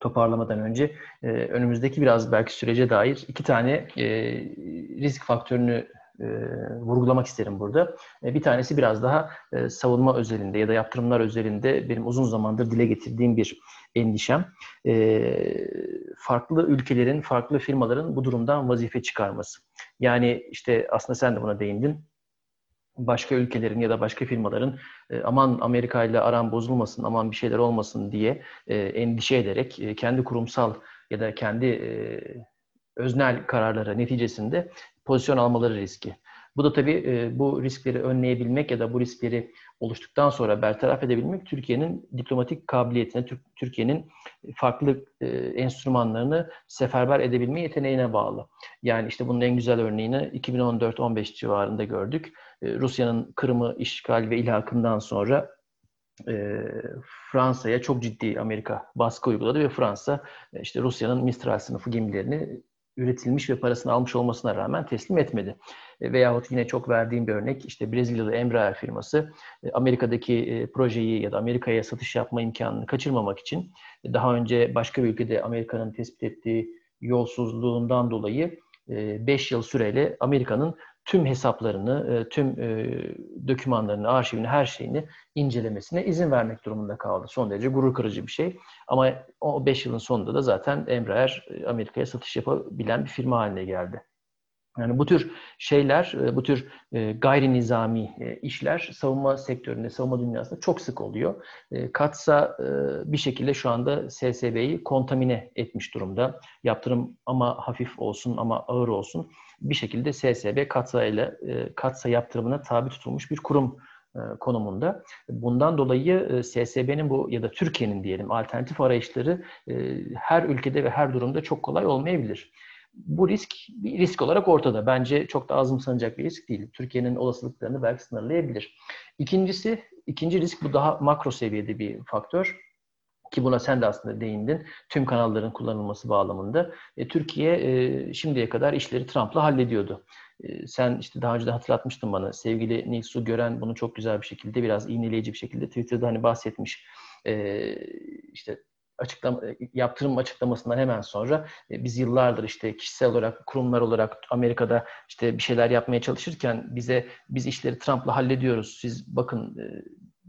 toparlamadan önce. E, önümüzdeki biraz belki sürece dair iki tane e, risk faktörünü vurgulamak isterim burada. Bir tanesi biraz daha savunma özelinde ya da yaptırımlar özelinde benim uzun zamandır dile getirdiğim bir endişem. Farklı ülkelerin, farklı firmaların bu durumdan vazife çıkarması. Yani işte aslında sen de buna değindin başka ülkelerin ya da başka firmaların e, aman Amerika ile aram bozulmasın, aman bir şeyler olmasın diye e, endişe ederek e, kendi kurumsal ya da kendi öznel kararları neticesinde pozisyon almaları riski. Bu da tabii bu riskleri önleyebilmek ya da bu riskleri oluştuktan sonra bertaraf edebilmek Türkiye'nin diplomatik kabiliyetine, Türkiye'nin farklı e, enstrümanlarını seferber edebilme yeteneğine bağlı. Yani işte bunun en güzel örneğini 2014-15 civarında gördük. E, Rusya'nın Kırım'ı işgal ve ilhakından sonra Fransa'ya çok ciddi Amerika baskı uyguladı ve Fransa işte Rusya'nın Mistral sınıfı gemilerini üretilmiş ve parasını almış olmasına rağmen teslim etmedi. E, veyahut yine çok verdiğim bir örnek işte Brezilyalı Embraer firması e, Amerika'daki e, projeyi ya da Amerika'ya satış yapma imkanını kaçırmamak için daha önce başka bir ülkede Amerika'nın tespit ettiği yolsuzluğundan dolayı 5 yıl süreyle Amerika'nın tüm hesaplarını, e, tüm e, dokümanlarını, arşivini, her şeyini incelemesine izin vermek durumunda kaldı. Son derece gurur kırıcı bir şey. Ama o 5 yılın sonunda da zaten Embraer e, Amerika'ya satış yapabilen bir firma haline geldi. Yani bu tür şeyler, bu tür gayri nizami işler savunma sektöründe, savunma dünyasında çok sık oluyor. Katsa bir şekilde şu anda SSB'yi kontamine etmiş durumda. Yaptırım ama hafif olsun ama ağır olsun bir şekilde SSB Katsa ile Katsa yaptırımına tabi tutulmuş bir kurum konumunda. Bundan dolayı SSB'nin bu ya da Türkiye'nin diyelim alternatif arayışları her ülkede ve her durumda çok kolay olmayabilir bu risk bir risk olarak ortada. Bence çok da azımsanacak bir risk değil. Türkiye'nin olasılıklarını belki sınırlayabilir. İkincisi, ikinci risk bu daha makro seviyede bir faktör ki buna sen de aslında değindin. Tüm kanalların kullanılması bağlamında. E, Türkiye e, şimdiye kadar işleri Trump'la hallediyordu. E, sen işte daha önce de hatırlatmıştın bana. Sevgili Nilsu Gören bunu çok güzel bir şekilde, biraz iğneleyici bir şekilde Twitter'da hani bahsetmiş. E, işte açıklama, yaptırım açıklamasından hemen sonra e, biz yıllardır işte kişisel olarak, kurumlar olarak Amerika'da işte bir şeyler yapmaya çalışırken bize biz işleri Trump'la hallediyoruz. Siz bakın e,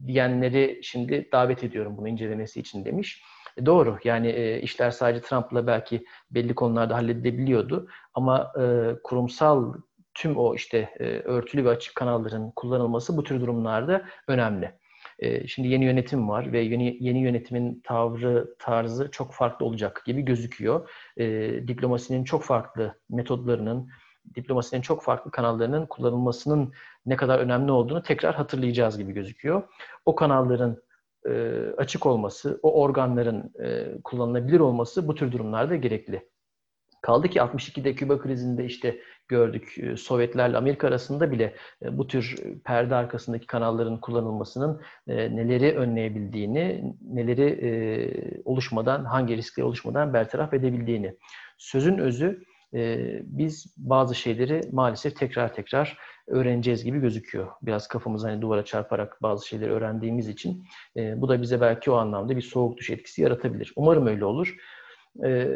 diyenleri şimdi davet ediyorum bunu incelemesi için demiş. E, doğru. Yani e, işler sadece Trump'la belki belli konularda halledilebiliyordu ama e, kurumsal tüm o işte e, örtülü ve açık kanalların kullanılması bu tür durumlarda önemli. Ee, şimdi yeni yönetim var ve yeni, yeni yönetimin tavrı, tarzı çok farklı olacak gibi gözüküyor. Ee, diplomasinin çok farklı metodlarının, diplomasinin çok farklı kanallarının kullanılmasının ne kadar önemli olduğunu tekrar hatırlayacağız gibi gözüküyor. O kanalların e, açık olması, o organların e, kullanılabilir olması bu tür durumlarda gerekli. Kaldı ki 62'de Küba krizinde işte gördük e, Sovyetlerle Amerika arasında bile e, bu tür perde arkasındaki kanalların kullanılmasının e, neleri önleyebildiğini, neleri oluşmadan, hangi riskleri oluşmadan bertaraf edebildiğini. Sözün özü biz bazı şeyleri maalesef tekrar tekrar öğreneceğiz gibi gözüküyor. Biraz kafamızı hani duvara çarparak bazı şeyleri öğrendiğimiz için bu da bize belki o anlamda bir soğuk duş etkisi yaratabilir. Umarım öyle olur. E,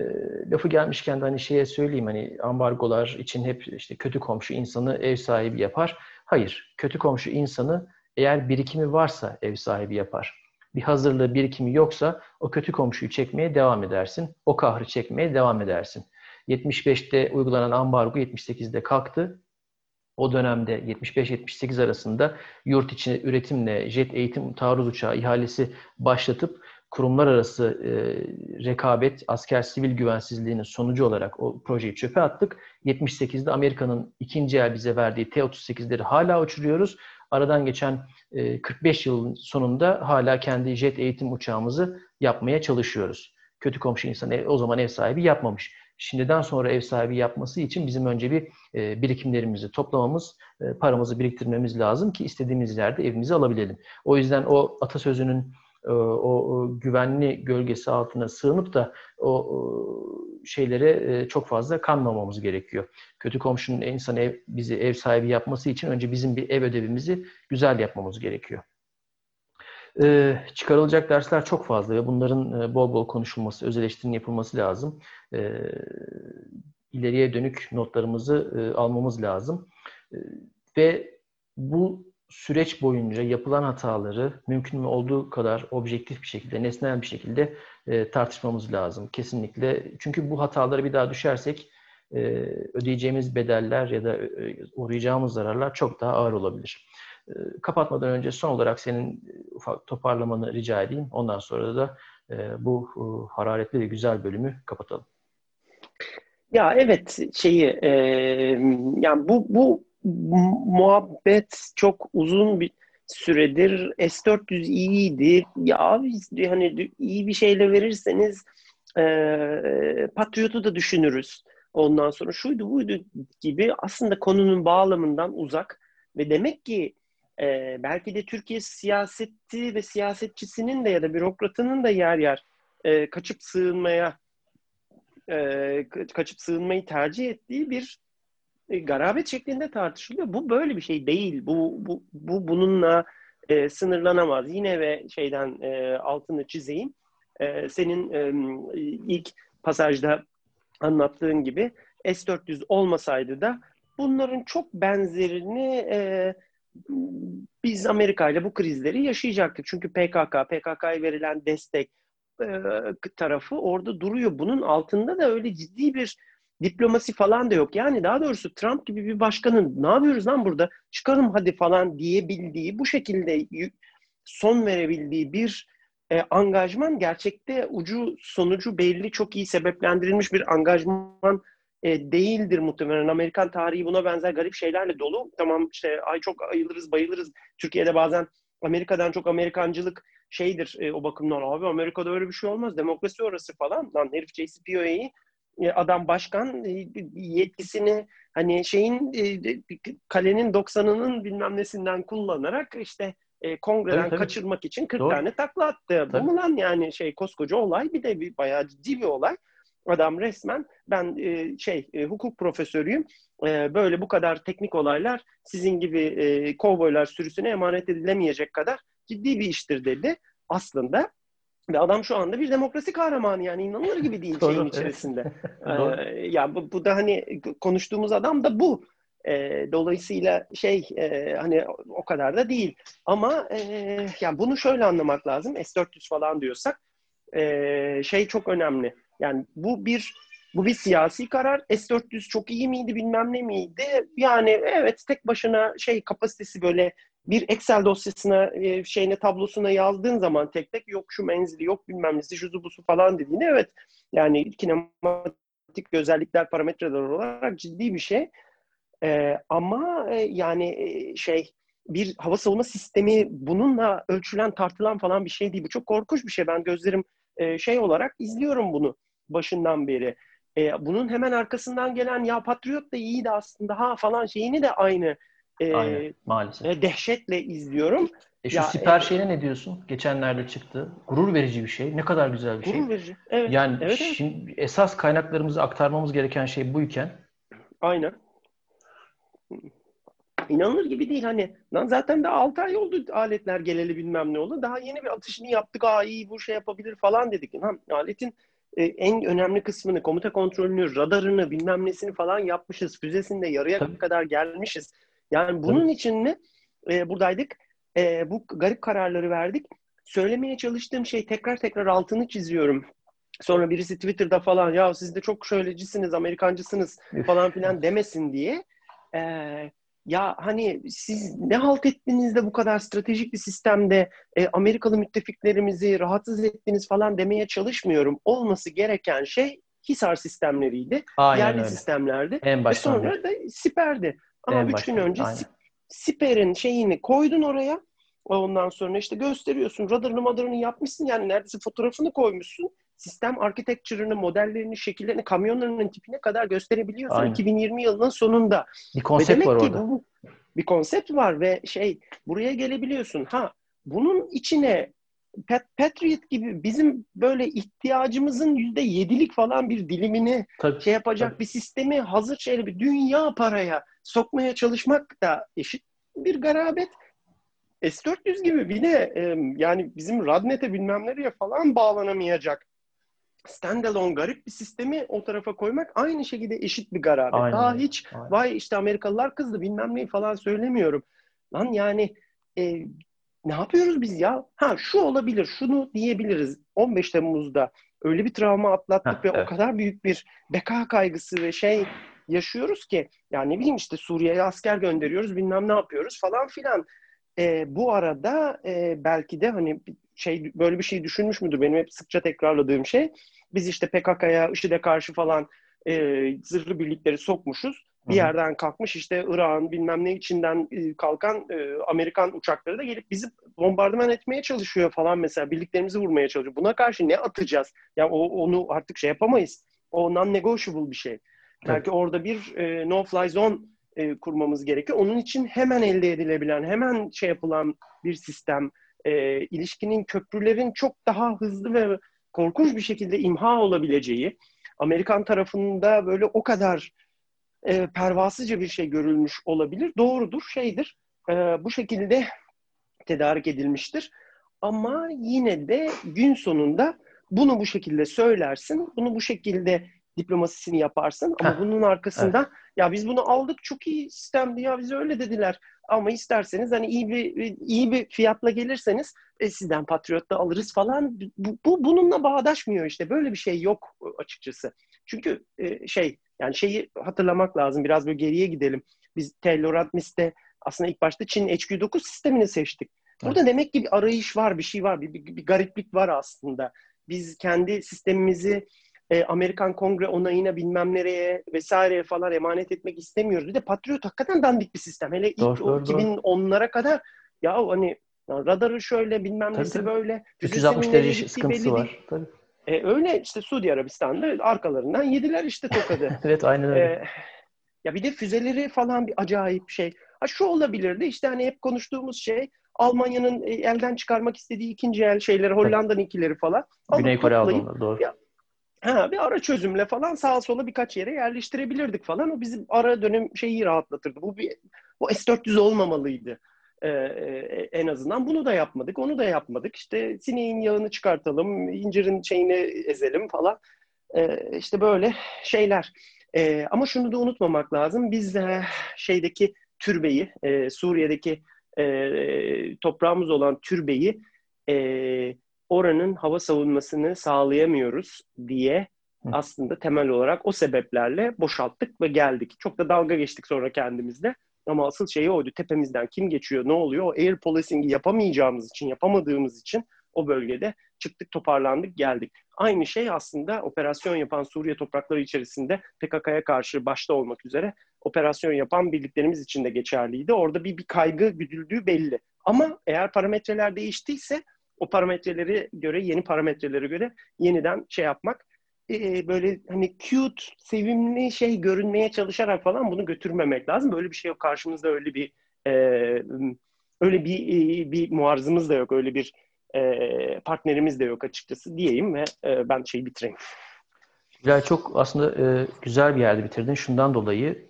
lafı gelmişken de hani şeye söyleyeyim hani ambargolar için hep işte kötü komşu insanı ev sahibi yapar. Hayır, kötü komşu insanı eğer birikimi varsa ev sahibi yapar. Bir hazırlığı birikimi yoksa o kötü komşuyu çekmeye devam edersin. O kahrı çekmeye devam edersin. 75'te uygulanan ambargo 78'de kalktı. O dönemde 75-78 arasında yurt içi üretimle jet eğitim taarruz uçağı ihalesi başlatıp kurumlar arası e, rekabet, asker sivil güvensizliğinin sonucu olarak o projeyi çöpe attık. 78'de Amerika'nın ikinci el bize verdiği T-38'leri hala uçuruyoruz. Aradan geçen e, 45 yılın sonunda hala kendi jet eğitim uçağımızı yapmaya çalışıyoruz. Kötü komşu insan ev, o zaman ev sahibi yapmamış. Şimdiden sonra ev sahibi yapması için bizim önce bir e, birikimlerimizi toplamamız, e, paramızı biriktirmemiz lazım ki istediğimiz yerde evimizi alabilelim. O yüzden o atasözünün e, o güvenli gölgesi altına sığınıp da o şeylere e, çok fazla kanmamamız gerekiyor. Kötü komşunun insan ev, bizi ev sahibi yapması için önce bizim bir ev ödevimizi güzel yapmamız gerekiyor. Ee, çıkarılacak dersler çok fazla ve bunların e, bol bol konuşulması, öz yapılması lazım. Ee, ileriye dönük notlarımızı e, almamız lazım. E, ve bu süreç boyunca yapılan hataları mümkün mü olduğu kadar objektif bir şekilde, nesnel bir şekilde e, tartışmamız lazım. Kesinlikle. Çünkü bu hataları bir daha düşersek e, ödeyeceğimiz bedeller ya da e, uğrayacağımız zararlar çok daha ağır olabilir. E, kapatmadan önce son olarak senin ufak toparlamanı rica edeyim. Ondan sonra da e, bu e, hararetli ve güzel bölümü kapatalım. Ya evet şeyi e, yani bu bu muhabbet çok uzun bir süredir. S400 iyiydi. Ya abi hani iyi bir şeyle verirseniz e, Patriot'u da düşünürüz. Ondan sonra şuydu buydu gibi aslında konunun bağlamından uzak ve demek ki e, belki de Türkiye siyaseti ve siyasetçisinin de ya da bürokratının da yer yer e, kaçıp sığınmaya e, kaçıp sığınmayı tercih ettiği bir e, garabet şeklinde tartışılıyor. Bu böyle bir şey değil. Bu bu, bu bununla e, sınırlanamaz. Yine ve şeyden e, altını çizeyim. E, senin e, ilk pasajda anlattığın gibi S-400 olmasaydı da bunların çok benzerini e, biz Amerika ile bu krizleri yaşayacaktık. Çünkü PKK, PKK'ya verilen destek e, tarafı orada duruyor. Bunun altında da öyle ciddi bir diplomasi falan da yok. Yani daha doğrusu Trump gibi bir başkanın ne yapıyoruz lan burada çıkalım hadi falan diyebildiği bu şekilde son verebildiği bir e, angajman gerçekte ucu sonucu belli çok iyi sebeplendirilmiş bir angajman e, değildir muhtemelen. Amerikan tarihi buna benzer garip şeylerle dolu. Tamam işte ay çok ayılırız bayılırız. Türkiye'de bazen Amerika'dan çok Amerikancılık şeydir e, o bakımdan abi Amerika'da öyle bir şey olmaz. Demokrasi orası falan. Lan herif JCPOA'yı e, adam başkan e, yetkisini hani şeyin e, kalenin 90'ının bilmem nesinden kullanarak işte e, kongreden tabii, tabii. kaçırmak için 40 Doğru. tane takla attı. Tabii. Bu mu lan yani şey koskoca olay bir de bir bayağı ciddi bir olay. Adam resmen ben e, şey e, hukuk profesörüyüm. E, böyle bu kadar teknik olaylar sizin gibi e, kovboylar sürüsüne emanet edilemeyecek kadar ciddi bir iştir dedi. Aslında ve adam şu anda bir demokrasi kahramanı yani inanılır gibi değil şeyin içerisinde. ee, ya bu, bu da hani konuştuğumuz adam da bu. E, dolayısıyla şey e, hani o kadar da değil. Ama e, yani bunu şöyle anlamak lazım. S-400 falan diyorsak e, şey çok önemli. Yani bu bir bu bir siyasi karar. S-400 çok iyi miydi bilmem ne miydi? Yani evet tek başına şey kapasitesi böyle bir Excel dosyasına e, şeyine tablosuna yazdığın zaman tek tek yok şu menzili yok bilmem nesi şu busu falan dediğini evet yani kinematik özellikler parametreler olarak ciddi bir şey. E, ama e, yani e, şey bir hava savunma sistemi bununla ölçülen tartılan falan bir şey değil. Bu çok korkunç bir şey. Ben gözlerim şey olarak izliyorum bunu başından beri. E, bunun hemen arkasından gelen ya Patriot da iyiydi aslında ha falan şeyini de aynı e, Aynen, maalesef. E, dehşetle izliyorum. E şu ya, siper e, şeyine ne diyorsun? Geçenlerde çıktı. Gurur verici bir şey. Ne kadar güzel bir gurur şey. Gurur verici. Evet. Yani evet, şimdi evet. esas kaynaklarımızı aktarmamız gereken şey buyken. Aynen. İnanılır gibi değil hani. Lan zaten de 6 ay oldu aletler geleli bilmem ne oldu. Daha yeni bir atışını yaptık. Aa iyi bu şey yapabilir falan dedik. Lan aletin e, en önemli kısmını, komuta kontrolünü, radarını, bilmem nesini falan yapmışız. Füzesinde yarıya Tabii. kadar gelmişiz. Yani bunun Tabii. için ne? E, buradaydık. E, bu garip kararları verdik. Söylemeye çalıştığım şey tekrar tekrar altını çiziyorum. Sonra birisi Twitter'da falan ya siz de çok şöylecisiniz, Amerikancısınız falan filan demesin diye. E, ya hani siz ne halt ettiniz de bu kadar stratejik bir sistemde e, Amerikalı müttefiklerimizi rahatsız ettiniz falan demeye çalışmıyorum. Olması gereken şey Hisar sistemleriydi. Aynen yerli öyle. sistemlerdi. En Ve sonra da Siper'di. Ama en üç gün önce aynen. Siper'in şeyini koydun oraya. Ondan sonra işte gösteriyorsun. Radarını madarını yapmışsın. Yani neredeyse fotoğrafını koymuşsun. Sistem architecture'ını, modellerini, şekillerini, kamyonlarının tipine kadar gösterebiliyorsun. Aynen. 2020 yılının sonunda. Bir konsept var orada. Bu, bir konsept var ve şey buraya gelebiliyorsun. Ha bunun içine Patriot gibi bizim böyle ihtiyacımızın yüzde yedilik falan bir dilimini tabii, şey yapacak tabii. bir sistemi hazır şeyle bir dünya paraya sokmaya çalışmak da eşit bir garabet. S-400 gibi bir de e, yani bizim Radnet'e bilmem nereye falan bağlanamayacak standalone garip bir sistemi o tarafa koymak aynı şekilde eşit bir garabet. Aynen. Daha hiç Aynen. vay işte Amerikalılar kızdı bilmem neyi falan söylemiyorum. Lan yani e, ne yapıyoruz biz ya? Ha şu olabilir, şunu diyebiliriz. 15 Temmuz'da öyle bir travma atlattık Heh, ve evet. o kadar büyük bir beka kaygısı ve şey yaşıyoruz ki yani ne bileyim işte Suriye'ye asker gönderiyoruz bilmem ne yapıyoruz falan filan. E, bu arada e, belki de hani şey böyle bir şey düşünmüş müdür benim hep sıkça tekrarladığım şey. Biz işte PKK'ya, IŞİD'e karşı falan e, zırhlı birlikleri sokmuşuz. Bir Hı-hı. yerden kalkmış işte Irak'ın bilmem ne içinden e, kalkan e, Amerikan uçakları da gelip bizi bombardıman etmeye çalışıyor falan mesela. Birliklerimizi vurmaya çalışıyor. Buna karşı ne atacağız? Ya yani o, onu artık şey yapamayız. O non-negotiable bir şey. Belki orada bir e, no-fly zone e, kurmamız gerekiyor. Onun için hemen elde edilebilen, hemen şey yapılan bir sistem, e, ilişkinin köprülerin çok daha hızlı ve korkunç bir şekilde imha olabileceği, Amerikan tarafında böyle o kadar e, pervasızca bir şey görülmüş olabilir. Doğrudur, şeydir. E, bu şekilde tedarik edilmiştir. Ama yine de gün sonunda bunu bu şekilde söylersin, bunu bu şekilde diplomasisini yaparsın ama Heh, bunun arkasında evet. ya biz bunu aldık çok iyi sistemdi ya bize öyle dediler. Ama isterseniz hani iyi bir iyi bir fiyatla gelirseniz e, sizden Patriot'ta alırız falan. Bu, bu bununla bağdaşmıyor işte. Böyle bir şey yok açıkçası. Çünkü e, şey yani şeyi hatırlamak lazım. Biraz böyle geriye gidelim. Biz Taylor Mist'te aslında ilk başta Çin HQ9 sistemini seçtik. Burada evet. demek ki bir arayış var, bir şey var, bir, bir, bir gariplik var aslında. Biz kendi sistemimizi e, Amerikan Kongre onayına bilmem nereye vesaireye falan emanet etmek istemiyoruz. Bir de Patriot hakikaten dandik bir sistem. Hele ilk doğru, doğru, 2010'lara kadar ya hani radarı şöyle bilmem tabii, nesi tabii. böyle. 360 derece sıkıntısı var. Tabii. E, öyle işte Suudi Arabistan'da arkalarından yediler işte tokadı. evet aynen öyle. E, ya bir de füzeleri falan bir acayip şey. Ha şu olabilirdi işte hani hep konuştuğumuz şey Almanya'nın e, elden çıkarmak istediği ikinci el şeyleri, Hollanda'nın ikileri falan. Güney Kore aldı onları doğru. Ya, ha, bir ara çözümle falan sağa sola birkaç yere yerleştirebilirdik falan. O bizim ara dönem şeyi rahatlatırdı. Bu bir bu S-400 olmamalıydı. Ee, en azından bunu da yapmadık, onu da yapmadık. İşte sineğin yağını çıkartalım, incirin şeyini ezelim falan. Ee, işte böyle şeyler. Ee, ama şunu da unutmamak lazım. Biz de şeydeki türbeyi, e, Suriye'deki e, toprağımız olan türbeyi e, oranın hava savunmasını sağlayamıyoruz diye aslında temel olarak o sebeplerle boşalttık ve geldik. Çok da dalga geçtik sonra kendimizde. Ama asıl şey oydu. Tepemizden kim geçiyor, ne oluyor? O air policing'i yapamayacağımız için, yapamadığımız için o bölgede çıktık, toparlandık, geldik. Aynı şey aslında operasyon yapan Suriye toprakları içerisinde PKK'ya karşı başta olmak üzere operasyon yapan birliklerimiz için de geçerliydi. Orada bir, bir kaygı güdüldüğü belli. Ama eğer parametreler değiştiyse o parametreleri göre, yeni parametrelere göre yeniden şey yapmak e, böyle hani cute, sevimli şey görünmeye çalışarak falan bunu götürmemek lazım. Böyle bir şey yok. Karşımızda öyle bir e, öyle bir e, bir muarzımız da yok. Öyle bir e, partnerimiz de yok açıkçası diyeyim ve e, ben şeyi bitireyim. Güzel, çok aslında e, güzel bir yerde bitirdin. Şundan dolayı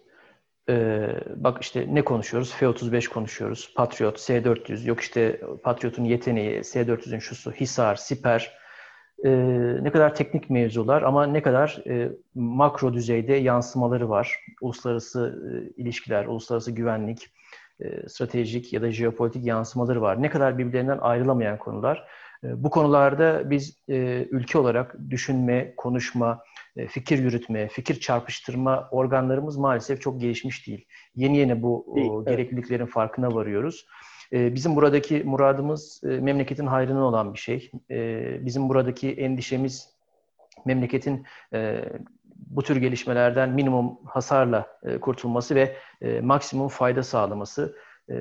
e, bak işte ne konuşuyoruz? F-35 konuşuyoruz. Patriot, S-400, yok işte Patriot'un yeteneği, S-400'ün şusu, Hisar, Siper. E, ne kadar teknik mevzular ama ne kadar e, makro düzeyde yansımaları var. Uluslararası e, ilişkiler, uluslararası güvenlik, e, stratejik ya da jeopolitik yansımaları var. Ne kadar birbirlerinden ayrılamayan konular. E, bu konularda biz e, ülke olarak düşünme, konuşma, fikir yürütme, fikir çarpıştırma organlarımız maalesef çok gelişmiş değil. Yeni yeni bu değil, o, gerekliliklerin evet. farkına varıyoruz. Bizim buradaki muradımız memleketin hayrına olan bir şey. Bizim buradaki endişemiz memleketin bu tür gelişmelerden minimum hasarla e, kurtulması ve e, maksimum fayda sağlaması. E,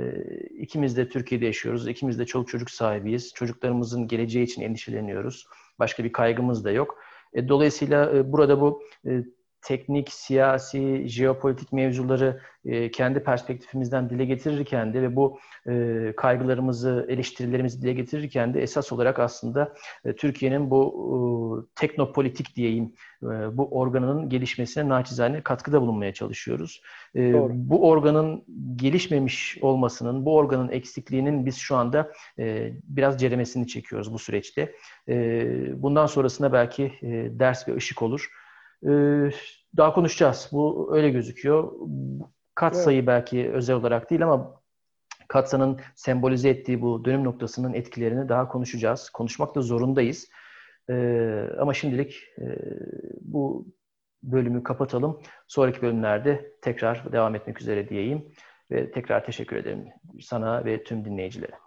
ikimiz de Türkiye'de yaşıyoruz. İkimiz de çoluk çocuk sahibiyiz. Çocuklarımızın geleceği için endişeleniyoruz. Başka bir kaygımız da yok. E, dolayısıyla e, burada bu e, teknik, siyasi, jeopolitik mevzuları e, kendi perspektifimizden dile getirirken de ve bu e, kaygılarımızı, eleştirilerimizi dile getirirken de esas olarak aslında e, Türkiye'nin bu e, teknopolitik diyeyim e, bu organının gelişmesine naçizane katkıda bulunmaya çalışıyoruz. E, bu organın gelişmemiş olmasının, bu organın eksikliğinin biz şu anda e, biraz ceremesini çekiyoruz bu süreçte. E, bundan sonrasında belki e, ders ve ışık olur. Ee, daha konuşacağız. Bu öyle gözüküyor. Kat sayı evet. belki özel olarak değil ama Katsa'nın sembolize ettiği bu dönüm noktasının etkilerini daha konuşacağız. Konuşmak da zorundayız. Ee, ama şimdilik e, bu bölümü kapatalım. Sonraki bölümlerde tekrar devam etmek üzere diyeyim. Ve tekrar teşekkür ederim sana ve tüm dinleyicilere.